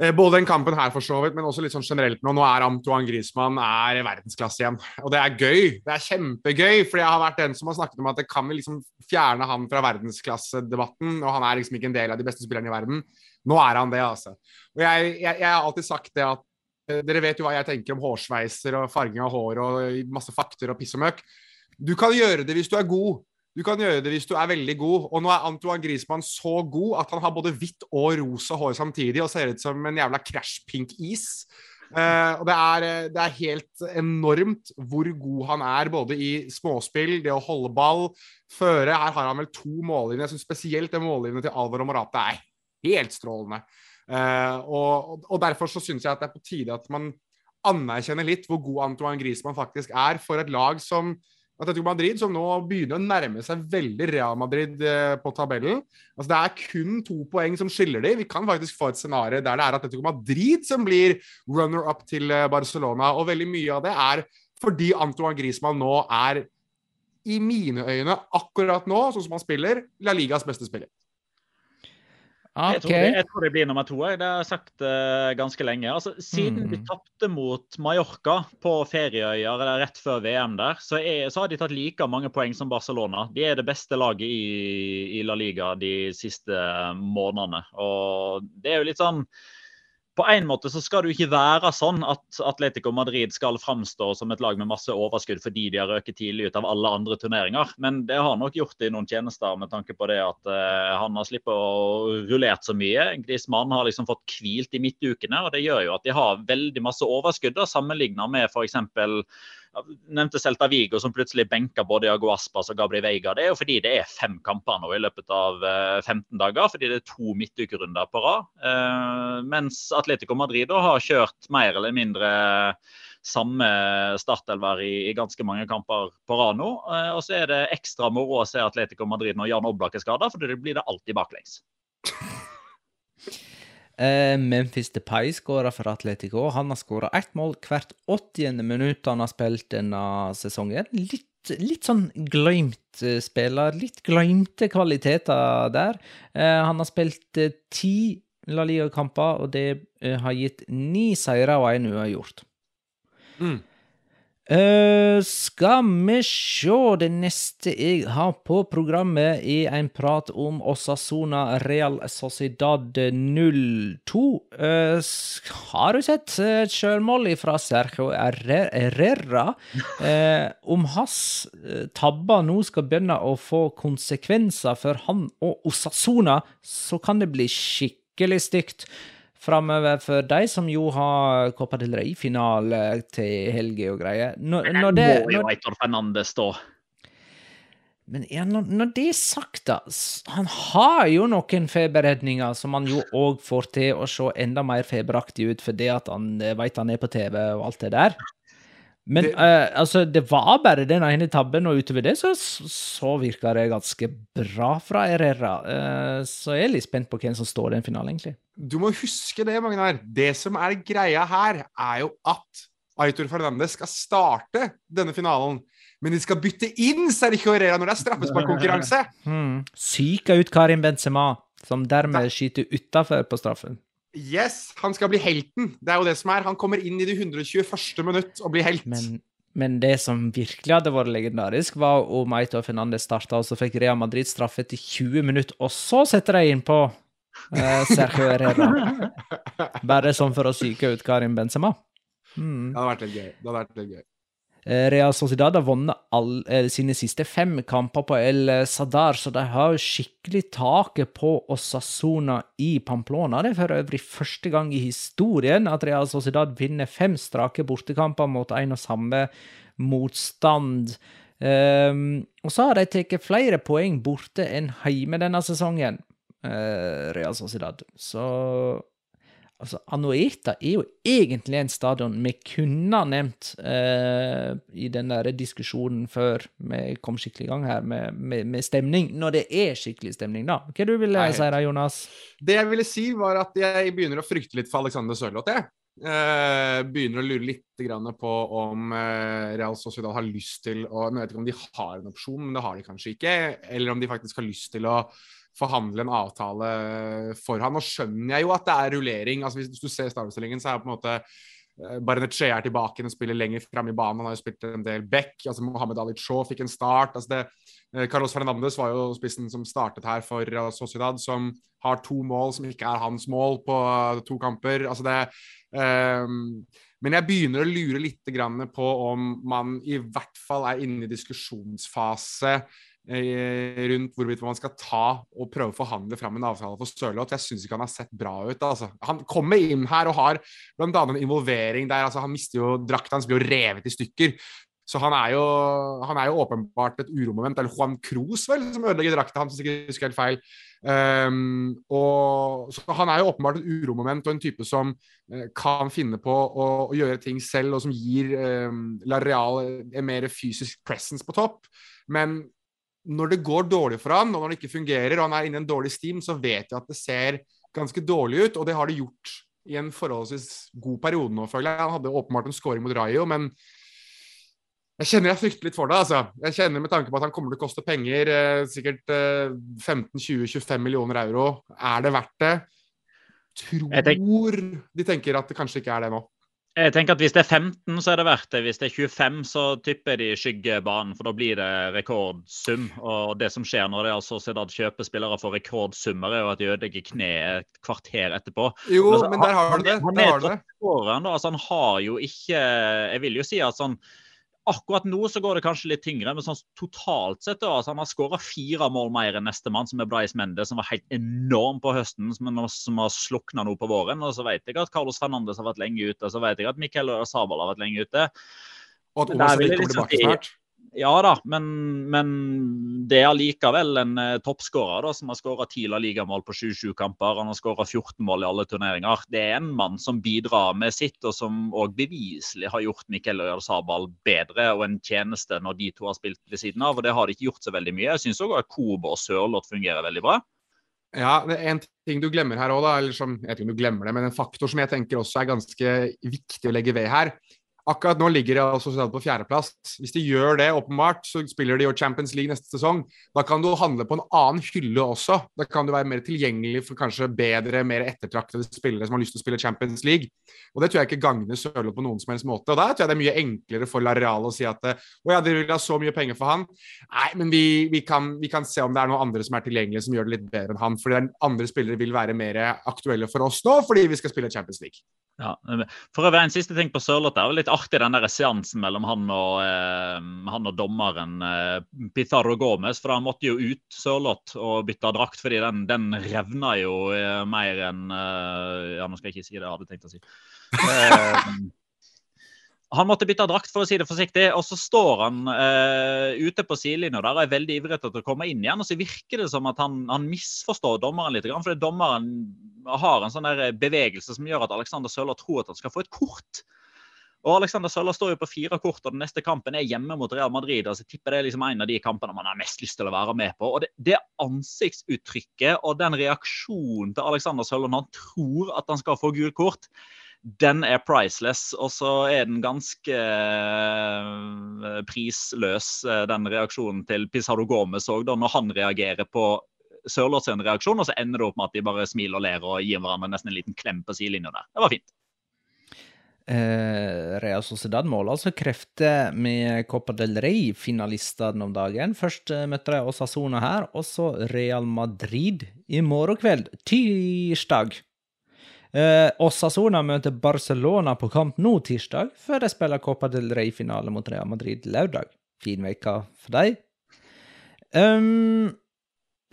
uh, både den kampen her, for så vidt, men også litt sånn generelt nå. Nå er Antoine Griezmann er verdensklasse igjen. Og det er gøy. Det er kjempegøy, for jeg har vært den som har snakket om at det kan vi liksom fjerne han fra verdensklassedebatten, og han er liksom ikke en del av de beste spillerne i verden. Nå er han det, altså. Og jeg, jeg, jeg har alltid sagt det at Eh, dere vet jo hva jeg tenker om hårsveiser og farging av hår og masse fakter og piss og møkk. Du kan gjøre det hvis du er god. Du kan gjøre det hvis du er veldig god. Og nå er Antoine Griezmann så god at han har både hvitt og rosa hår samtidig og ser ut som en jævla crash pink is. Uh, og det er, eh, det er, helt enormt hvor god han er, både i småspill, det å holde ball, føre. Her har han vel to mållinjer. Jeg syns spesielt det mållinjene til Alvaro Morata er helt strålende. Uh, og, og, derfor så syns jeg at det er på tide at man anerkjenner litt hvor god Antoine Griezmann faktisk er for et lag som Atletico Madrid, som nå begynner å nærme seg veldig Real Madrid uh, på tabellen. Altså Det er kun to poeng som skiller dem. Vi kan faktisk få et scenario der det er Atletico Madrid som blir runner-up til uh, Barcelona. Og veldig mye av det er fordi Antoine Griezmann nå er, i mine øyne, akkurat nå, sånn som han spiller, La Ligas beste spiller. Jeg, tror det, jeg, tror det, blir nummer to. Jeg. Det har jeg sagt uh, ganske lenge. Altså, siden mm. de tapte mot Mallorca på ferieøyer eller rett før VM der, så, er, så, har de tatt like mange poeng som Barcelona. De er det beste laget i, i La Liga de siste månedene. Og det er jo litt sånn på en måte så skal det jo ikke være sånn at Atletico Madrid skal framstå som et lag med masse overskudd fordi de har røket tidlig ut av alle andre turneringer. Men det har nok gjort det i noen tjenester med tanke på det at uh, han har sluppet å rullert så mye. Griezmann har liksom fått hvilt i midtukene, og det gjør jo at de har veldig masse overskudd sammenlignet med f.eks nevnte Celta Vigo, som plutselig benka både Jago Aspas og Gabri Veiga. Det er jo fordi det er fem kamper nå i løpet av 15 eh, dager, fordi det er to midtukerunder på rad. Eh, mens Atletico Madrid har kjørt mer eller mindre samme startelver i, i, ganske mange kamper på rad nå. Eh, og så er det ekstra moro å se Atletico Madrid når Jan Oblak er skada, for det blir det alltid baklengs. Uh, Memphis Depay skåra for Atletico. Han har skåra ett mål hvert 80. minutt han har spilt denne sesongen. Litt, litt sånn glemt uh, spiller. Litt glemte kvaliteter der. Uh, han har spilt ti La Liga-kamper, og det har gitt ni seire og én uavgjort. Mm. Uh, skal vi sjå Det neste jeg har på programmet, er en prat om Osasona Real Sociedad 02. Uh, har du sett et sjølmål fra Sergio Herrera? Uh, om hans tabber nå skal begynne å få konsekvenser for han og Osasona, så kan det bli skikkelig stygt framover for de som jo har Copa del Rey-finale til helga og greier. Når, Men når det, må jo Eitor Fernandes stå. Men ja, når, når, det er sagt, da Han har jo noen feberredninger som han jo òg får til å se enda mer feberaktig ut fordi at han vet veit han er på TV og alt det der. Men det, uh, altså, det var bare den ene tabben, og utover det så, så virka det ganske bra fra Herrera. Uh, så jeg er litt spent på hvem som står i den finalen, egentlig. Du må huske det, Magnar. Det som er greia her, er jo at Aitor Fernandez skal starte denne finalen. Men de skal bytte inn Sergio Herrera når det er straffesparkkonkurranse. Hmm. Syka ut Karim Benzema, som dermed skyter utafor på straffen. Yes, han skal bli helten. Det er jo det som er. Han kommer inn i det 121. minutt og blir helt. Men, men, det som virkelig hadde vært legendarisk, var om Aito Fernandez starta, og så fikk Real Madrid straffe etter 20 minutter, og så setter de inn på uh, Sergio Herrera. Bare sånn for å psyke ut Karim Benzema. Mm. Det hadde vært litt gøy. Det hadde vært litt gøy. Eh, Real Sociedad har vunnet all, eh, sine siste fem kamper på El Sadar, så de har skikkelig taket på Osasona i Pamplona. Det er for øvrig første gang i historien at Real Sociedad vinner fem strake bortekamper mot en og samme motstand. Um, og så har de tatt flere poeng borte enn hjemme denne sesongen, uh, Real Sociedad. Så Altså, Anoeta er jo egentlig en stadion vi kunne ha nevnt eh, i den der diskusjonen før vi kom skikkelig i gang her med, med, med, stemning, når det er skikkelig stemning, da. Hva du ville si da, Jonas? Det jeg ville si, var at jeg begynner å frykte litt for Alexander Sørloth, jeg. Eh, begynner å lure litt på om eh, Real Sociedal har lyst til å Jeg vet ikke om de har en opsjon, men det har de kanskje ikke. Eller om de faktisk har lyst til å forhandle en avtale for han. Nå skjønner jeg jo at det er rullering. altså Hvis du ser startstillingen, så er det på en måte eh, er tilbake og spiller lenger fram i banen. Han har jo spilt en del back. altså Mohammed Ali Shaw fikk en start. altså det, eh, Carlos Fernandes var jo spissen som startet her for Sociedad, som har to mål som ikke er hans mål på eh, to kamper. altså det um, men jeg begynner å lure litt på om man i hvert fall er inne i diskusjonsfase Eh, rundt hvorvidt man skal ta og prøve å forhandle fram en avtale for Sørloth. Jeg syns ikke han har sett bra ut. Altså. Han kommer inn her og har bl.a. en involvering der altså, han mister jo drakta hans, blir jo revet i stykker. Så han er, jo, han er jo åpenbart et uromoment. Eller Juan Cruz, vel, som ødelegger drakta hans, hvis jeg husker helt feil. Um, og, så han er jo åpenbart et uromoment og en type som uh, kan finne på å, å, gjøre ting selv, og som gir um, La Real en mer fysisk presence på topp. Men når det går dårlig for han, og når det ikke fungerer, og han er inne i en dårlig steam, så vet jeg at det ser ganske dårlig ut, og det har det gjort i en forholdsvis god periode nå, føler jeg. Han hadde åpenbart en scoring mot Rayo, men Jeg kjenner jeg frykter litt for det. altså. Jeg kjenner Med tanke på at han kommer til å koste penger, eh, sikkert eh, 15-20-25 millioner euro. Er det verdt det? Tror de tenker at det kanskje ikke er det nå. Jeg tenker at Hvis det er 15, så er det verdt det. Hvis det er 25, så typper de skyggebanen. For da blir det rekordsum. Og det som skjer når det er altså Sociedad kjøper spillere for rekordsummer, er jo at de ødelegger kneet et kvarter etterpå. Jo, Altså, men der har du det. Han Der er har det. Altså, han har jo ikke Jeg vil jo si at sånn Akkurat nå så går det kanskje litt tyngre, men sånn totalt sett da, altså Han har skåra fire mål mer enn nestemann, som er Brais Mende, som var helt enorm på høsten, som, er- som har slukna nå på våren. Og så vet jeg at Carlos Fernandes har vært lenge ute, og så vet jeg at Miquel Sabal har vært lenge ute. Og at Men Omas jeg kommer liksom tilbake snart. Ja da, men, men det er allikevel en uh, toppskårer som har skåra ti Liga-mål på 27 kamper. Han har skåra 14 mål i alle turneringer. Det er en mann som bidrar med sitt, og som òg beviselig har gjort Miquel Sabal bedre og en tjeneste når de to har spilt ved siden av. og Det har de ikke gjort så veldig mye. Jeg syns òg at Kobe og Sørloth fungerer veldig bra. Ja, det er en ting du glemmer her òg. Eller som, jeg vet ikke om du glemmer det, men en faktor som jeg tenker også er ganske viktig å legge ved her. Akkurat nå ligger de altså på fjerdeplass. Hvis de gjør det, åpenbart, så spiller de jo Champions League neste sesong. Da kan du handle på en annen hylle også. Da kan du være mer tilgjengelig for kanskje bedre, mer ettertraktede spillere som har lyst til å spille Champions League. Og det tror jeg ikke gagner Sørloth på noen som helst måte. Og da tror jeg det er mye enklere for Lareal å si at å ja, dere vil ha så mye penger for han. Nei, men vi, vi, kan, vi kan se om det er noen andre som er tilgjengelige som gjør det litt bedre enn han. For andre spillere vil være mer aktuelle for oss nå, fordi vi skal spille Champions League. Ja, for øvrig En siste ting på Sørloth. Det jo litt artig den der seansen mellom han og, eh, han og dommeren eh, Pizarro Gomez. For han måtte jo ut Sørloth og bytte drakt, fordi den, den revna jo eh, mer enn eh, Ja, nå skal jeg ikke si det jeg hadde tenkt å si. Eh, han måtte bytte drakt, for å si det forsiktig. Og så står han uh, ute på sidelinja der og er veldig ivrig etter å komme inn igjen. Og så virker det som at han, han misforstår dommeren litt. For dommeren har en sånn der bevegelse som gjør at Alexander Sørloth tror at han skal få et kort. Og Alexander Sørloth står jo på fire kort, og den neste kampen er hjemme mot Real Madrid. altså jeg tipper Det er liksom en av de kampene man har mest lyst til å være med på. Og Det, det ansiktsuttrykket og den reaksjonen til Alexander Sørloth når han tror at han skal få gult kort, den er priceless. Og så er den ganske eh, prisløs, eh, den reaksjonen til Pizarro Gomez òg, når han reagerer på Sørloth sin reaksjon, og så ender det opp med at de bare smiler og ler og gir hverandre nesten en liten klem på sidelinja der. Det var fint. Eh, Real Sociedad måler altså krefter med Copa del Rey-finalistene om dagen. Først eh, møtte de Osasona her, og så Real Madrid i morgen kveld, tirsdag. Eh, Osasona møter Barcelona på kamp nå tirsdag, før de spiller Copa del Rey-finale mot Real Madrid lørdag. Fin uke for dem. Um,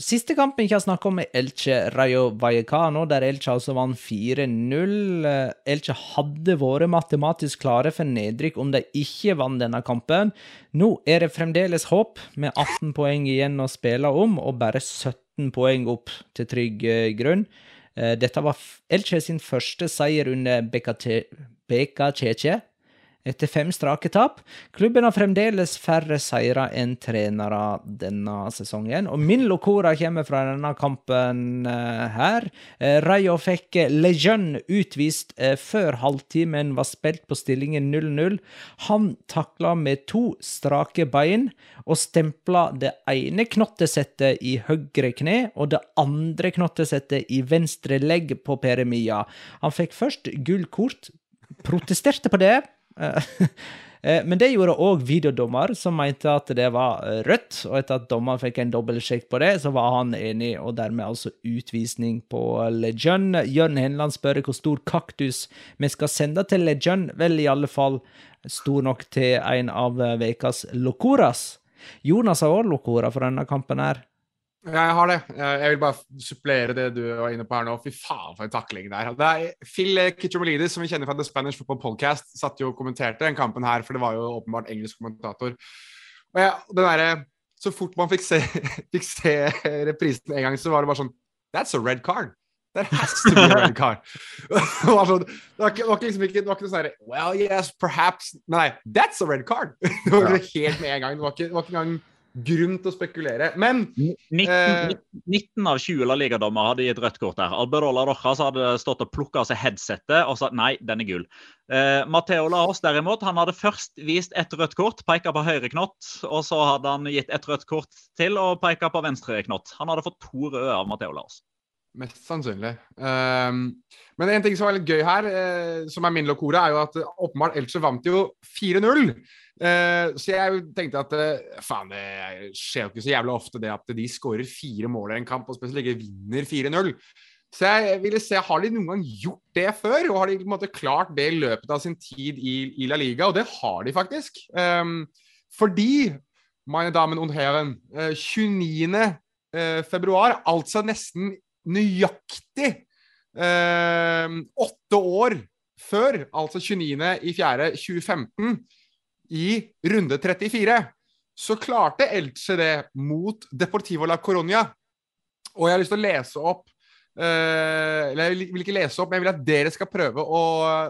Siste kampen jeg har snakka om, er Elche Rayo Vallecano, der Elche altså vant 4-0. Elche hadde vært matematisk klare for nedrykk om de ikke vant denne kampen. Nå er det fremdeles håp, med 18 poeng igjen å spille om, og bare 17 poeng opp til trygg grunn. Dette var Elche sin første seier under Beka Cheche etter fem strake tap. Klubben har fremdeles færre seire enn trenere denne sesongen. Og min locora kommer fra denne kampen uh, her. Uh, Rayo fikk Lejeune utvist uh, før halvtimen var spilt på stillingen 0-0. Han takla med to strake bein og stempla det ene knottesettet i høyre kne og det andre knottesettet i venstre legg på Peremia. Han fikk først gult kort, protesterte på det. Men det gjorde òg videodommer, som mente at det var rødt. Og etter at dommeren fikk en dobbeltsjekk på det, så var han enig, og dermed altså utvisning på Lejeune. Jørn Henland spør hvor stor kaktus vi skal sende til Lejeune. Vel, i alle fall stor nok til en av ukas locoras. Jonas har òg locora for denne kampen her. Ja, jeg har det. Jeg vil bare supplere det du var inne på her nå. Fy faen, for en takling der. Det er Phil Kitchomolidis, som vi kjenner fra The Spanish Football Podcast, satt jo og kommenterte den kampen her, for det var jo åpenbart engelsk kommentator. Og ja, det der, Så fort man fikk se, fikk se reprisen en gang, så var det bare sånn That's a red card. That has to be a red card. det, var sånn, det, var ikke, det var liksom ikke, det var ikke noe sånn Well, yes, perhaps Nei, that's a red card! det var helt med en gang. Det var ikke, det var ikke engang grunn til å spekulere. Men 19, Eh. 19 av 20 La Liga-dommere hadde gitt rødt kort der. Alberola Rojas hadde stått og plukka av seg headsettet og sagt nei, den er gul. Eh, Matteo Laos derimot, han hadde først vist ett rødt kort, peka på høyre knott. Og så hadde han gitt ett rødt kort til og peka på venstre knott. Han hadde fått to røde av Matteo Laos. Mest sannsynlig. Um, men en ting som er litt gøy her, eh, som er min lokore, er jo at eh, åpenbart Elche vant jo 4-0. Eh, så jeg tenkte at eh, faen, det skjer jo ikke så jævlig ofte det at de skårer fire mål i en kamp, og spesielt ikke vinner 4-0. Så jeg ville se, har de noen gang gjort det før? Og har de på en måte klart det i løpet av sin tid i, i La Liga? Og det har de faktisk. Um, fordi, mine damen und herren, eh, 29. eh, februar, altså nesten nøyaktig eh, åtte år før, altså 29. i 4. 2015, i runde 34, så klarte Elche det mot Deportivo la Coronia. Og jeg har lyst til å lese opp eh, Eller jeg vil ikke lese opp, men jeg vil at dere skal prøve å,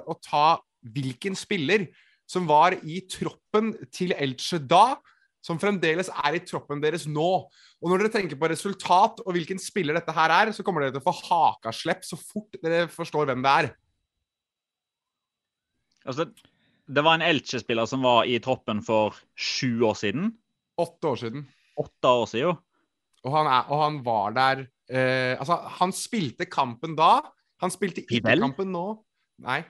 å ta hvilken spiller som var i troppen til Elche da, som fremdeles er i troppen deres nå. Og når dere tenker på resultat og hvilken spiller dette her er, så kommer dere til å få hakaslepp så fort dere forstår hvem det er. Altså, det var en Elche-spiller som var i troppen for sju år siden. Åtte år siden. Åtte år siden. Og han, er, og han var der eh, Altså, han spilte kampen da. Han spilte ikke kampen nå. Nei.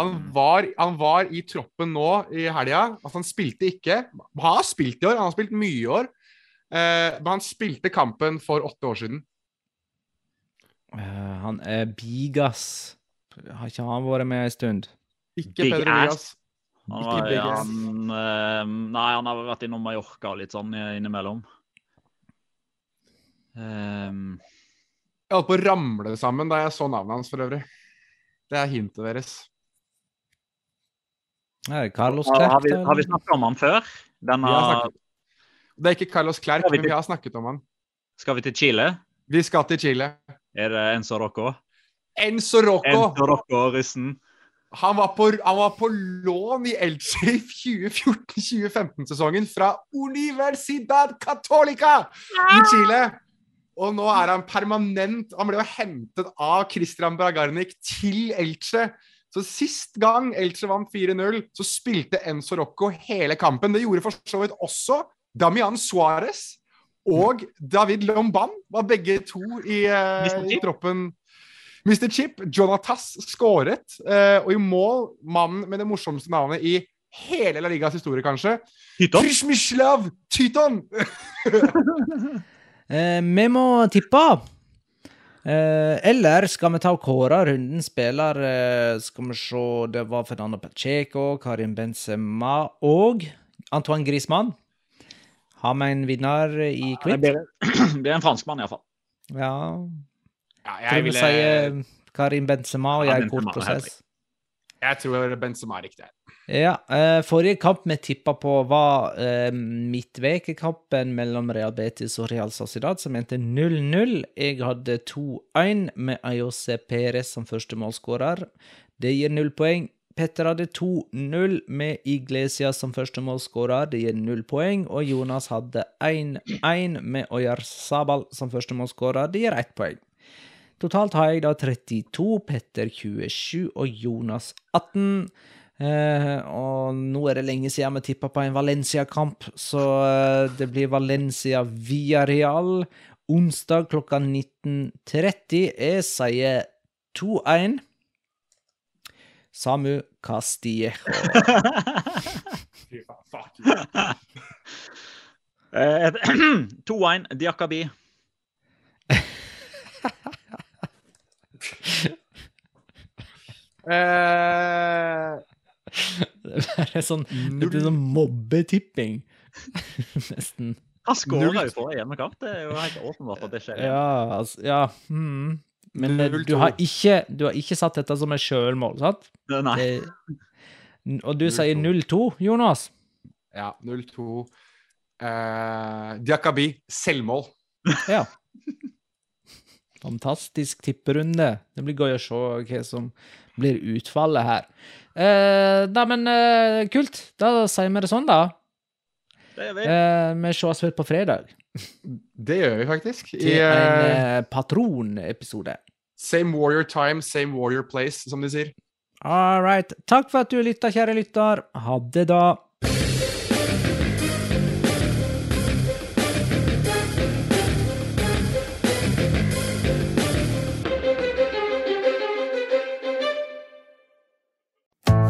Han var, han var i troppen nå i helga. Altså, han spilte ikke. Han har spilt i år, han har spilt mye i år. Eh, men han spilte kampen for åtte år siden. Uh, han er Bigas. Har ikke han vært med en stund? Ikke Big Pedro Bigas. Han, var, ikke han, eh, nei, han har vært innom Mallorca litt sånn innimellom. Um, Jeg holdt på å ramle sammen da jeg så navnet hans, for øvrig. Det er hintet deres. Carlos har, Klerk? har, vi, har vi snakket om han før? Denne. Det er ikke Carlos Klerk, vi men vi har snakket om han. skal vi til Chile? Vi skal til Chile. Er det Enzo Rocco? Enzo Rocco! Enzo Rocco, russen. Han var på, han var på lån i Elche i 2014-2015-sesongen fra Universidad Católica i Chile. Og nå er han permanent Han ble jo hentet av Christian Bragarnik til Elche. Så sist gang Elche vant 4-0, så spilte Enzo Rocco hele kampen. Det gjorde for så vidt også Damian Suárez og David Lomban var begge to i, uh, i troppen. Mr. Chip, Jonatas skåret, uh, og i mål mannen med det morsomste navnet i hele La Ligas historie, kanskje. Tyton? Krishmislav Tyton! uh, vi må tippe. Eh, eller skal vi ta og kåre runden spiller? Eh, skal vi se Det var Fernando Pacheco, Karim Benzema og Antoine Griezmann. Har vi en vinner i quiz? Ja, det blir en franskmann, iallfall. Ja. Ja, Tror jeg, vil si Karim Benzema og jeg er kort prosess. Jeg tror Benzema er riktig. Ja, eh, Forrige kamp vi tippa på, var eh, midtvekekampen mellom Real Betis og Real Sociedad, som endte 0-0. Jeg hadde 2-1 med Ayose Perez som første målskårer. Det gir null poeng. Petter hadde 2-0 med Iglesias som første målskårer. Det gir null poeng. Og Jonas hadde 1-1 med Oyar Sabal som første målskårer. Det gir ett poeng. Totalt har jeg da 32, Petter 27 og Jonas 18. Eh, og nå er det lenge siden vi tippa på en Valencia-kamp, så eh, det blir Valencia via Real onsdag klokka 19.30. Jeg sier 2-1. Samu Castillejo. Fy faen, fuck you. Eh, 2-1 Diakabi. Det er sånn, det blir sånn mobbetipping. Nesten. Han skåra jo for hjemmekamp. Det er jo helt åpenbart at det skjer. Ja, altså, ja. Mm. Men eh, Null du har, ikke, du har ikke satt dette som et sjølmål, sant? Nei. Det, og du sier 0-2, Jonas? ja, 0-2. Eh, Diakabi, selvmål. Ja. Fantastisk tipperunde. Det blir gøy å se hva som blir utfallet her. Eh, da, men eh, kult. Da sier vi det sånn, da. Det gjør vi. Eh, vi ses vel på fredag Det gjør vi faktisk. I til en eh, eh, patronepisode. Same warrior time, same warrior place, som de sier. All right. Takk for at du lytta, kjære lytter. Ha det, da.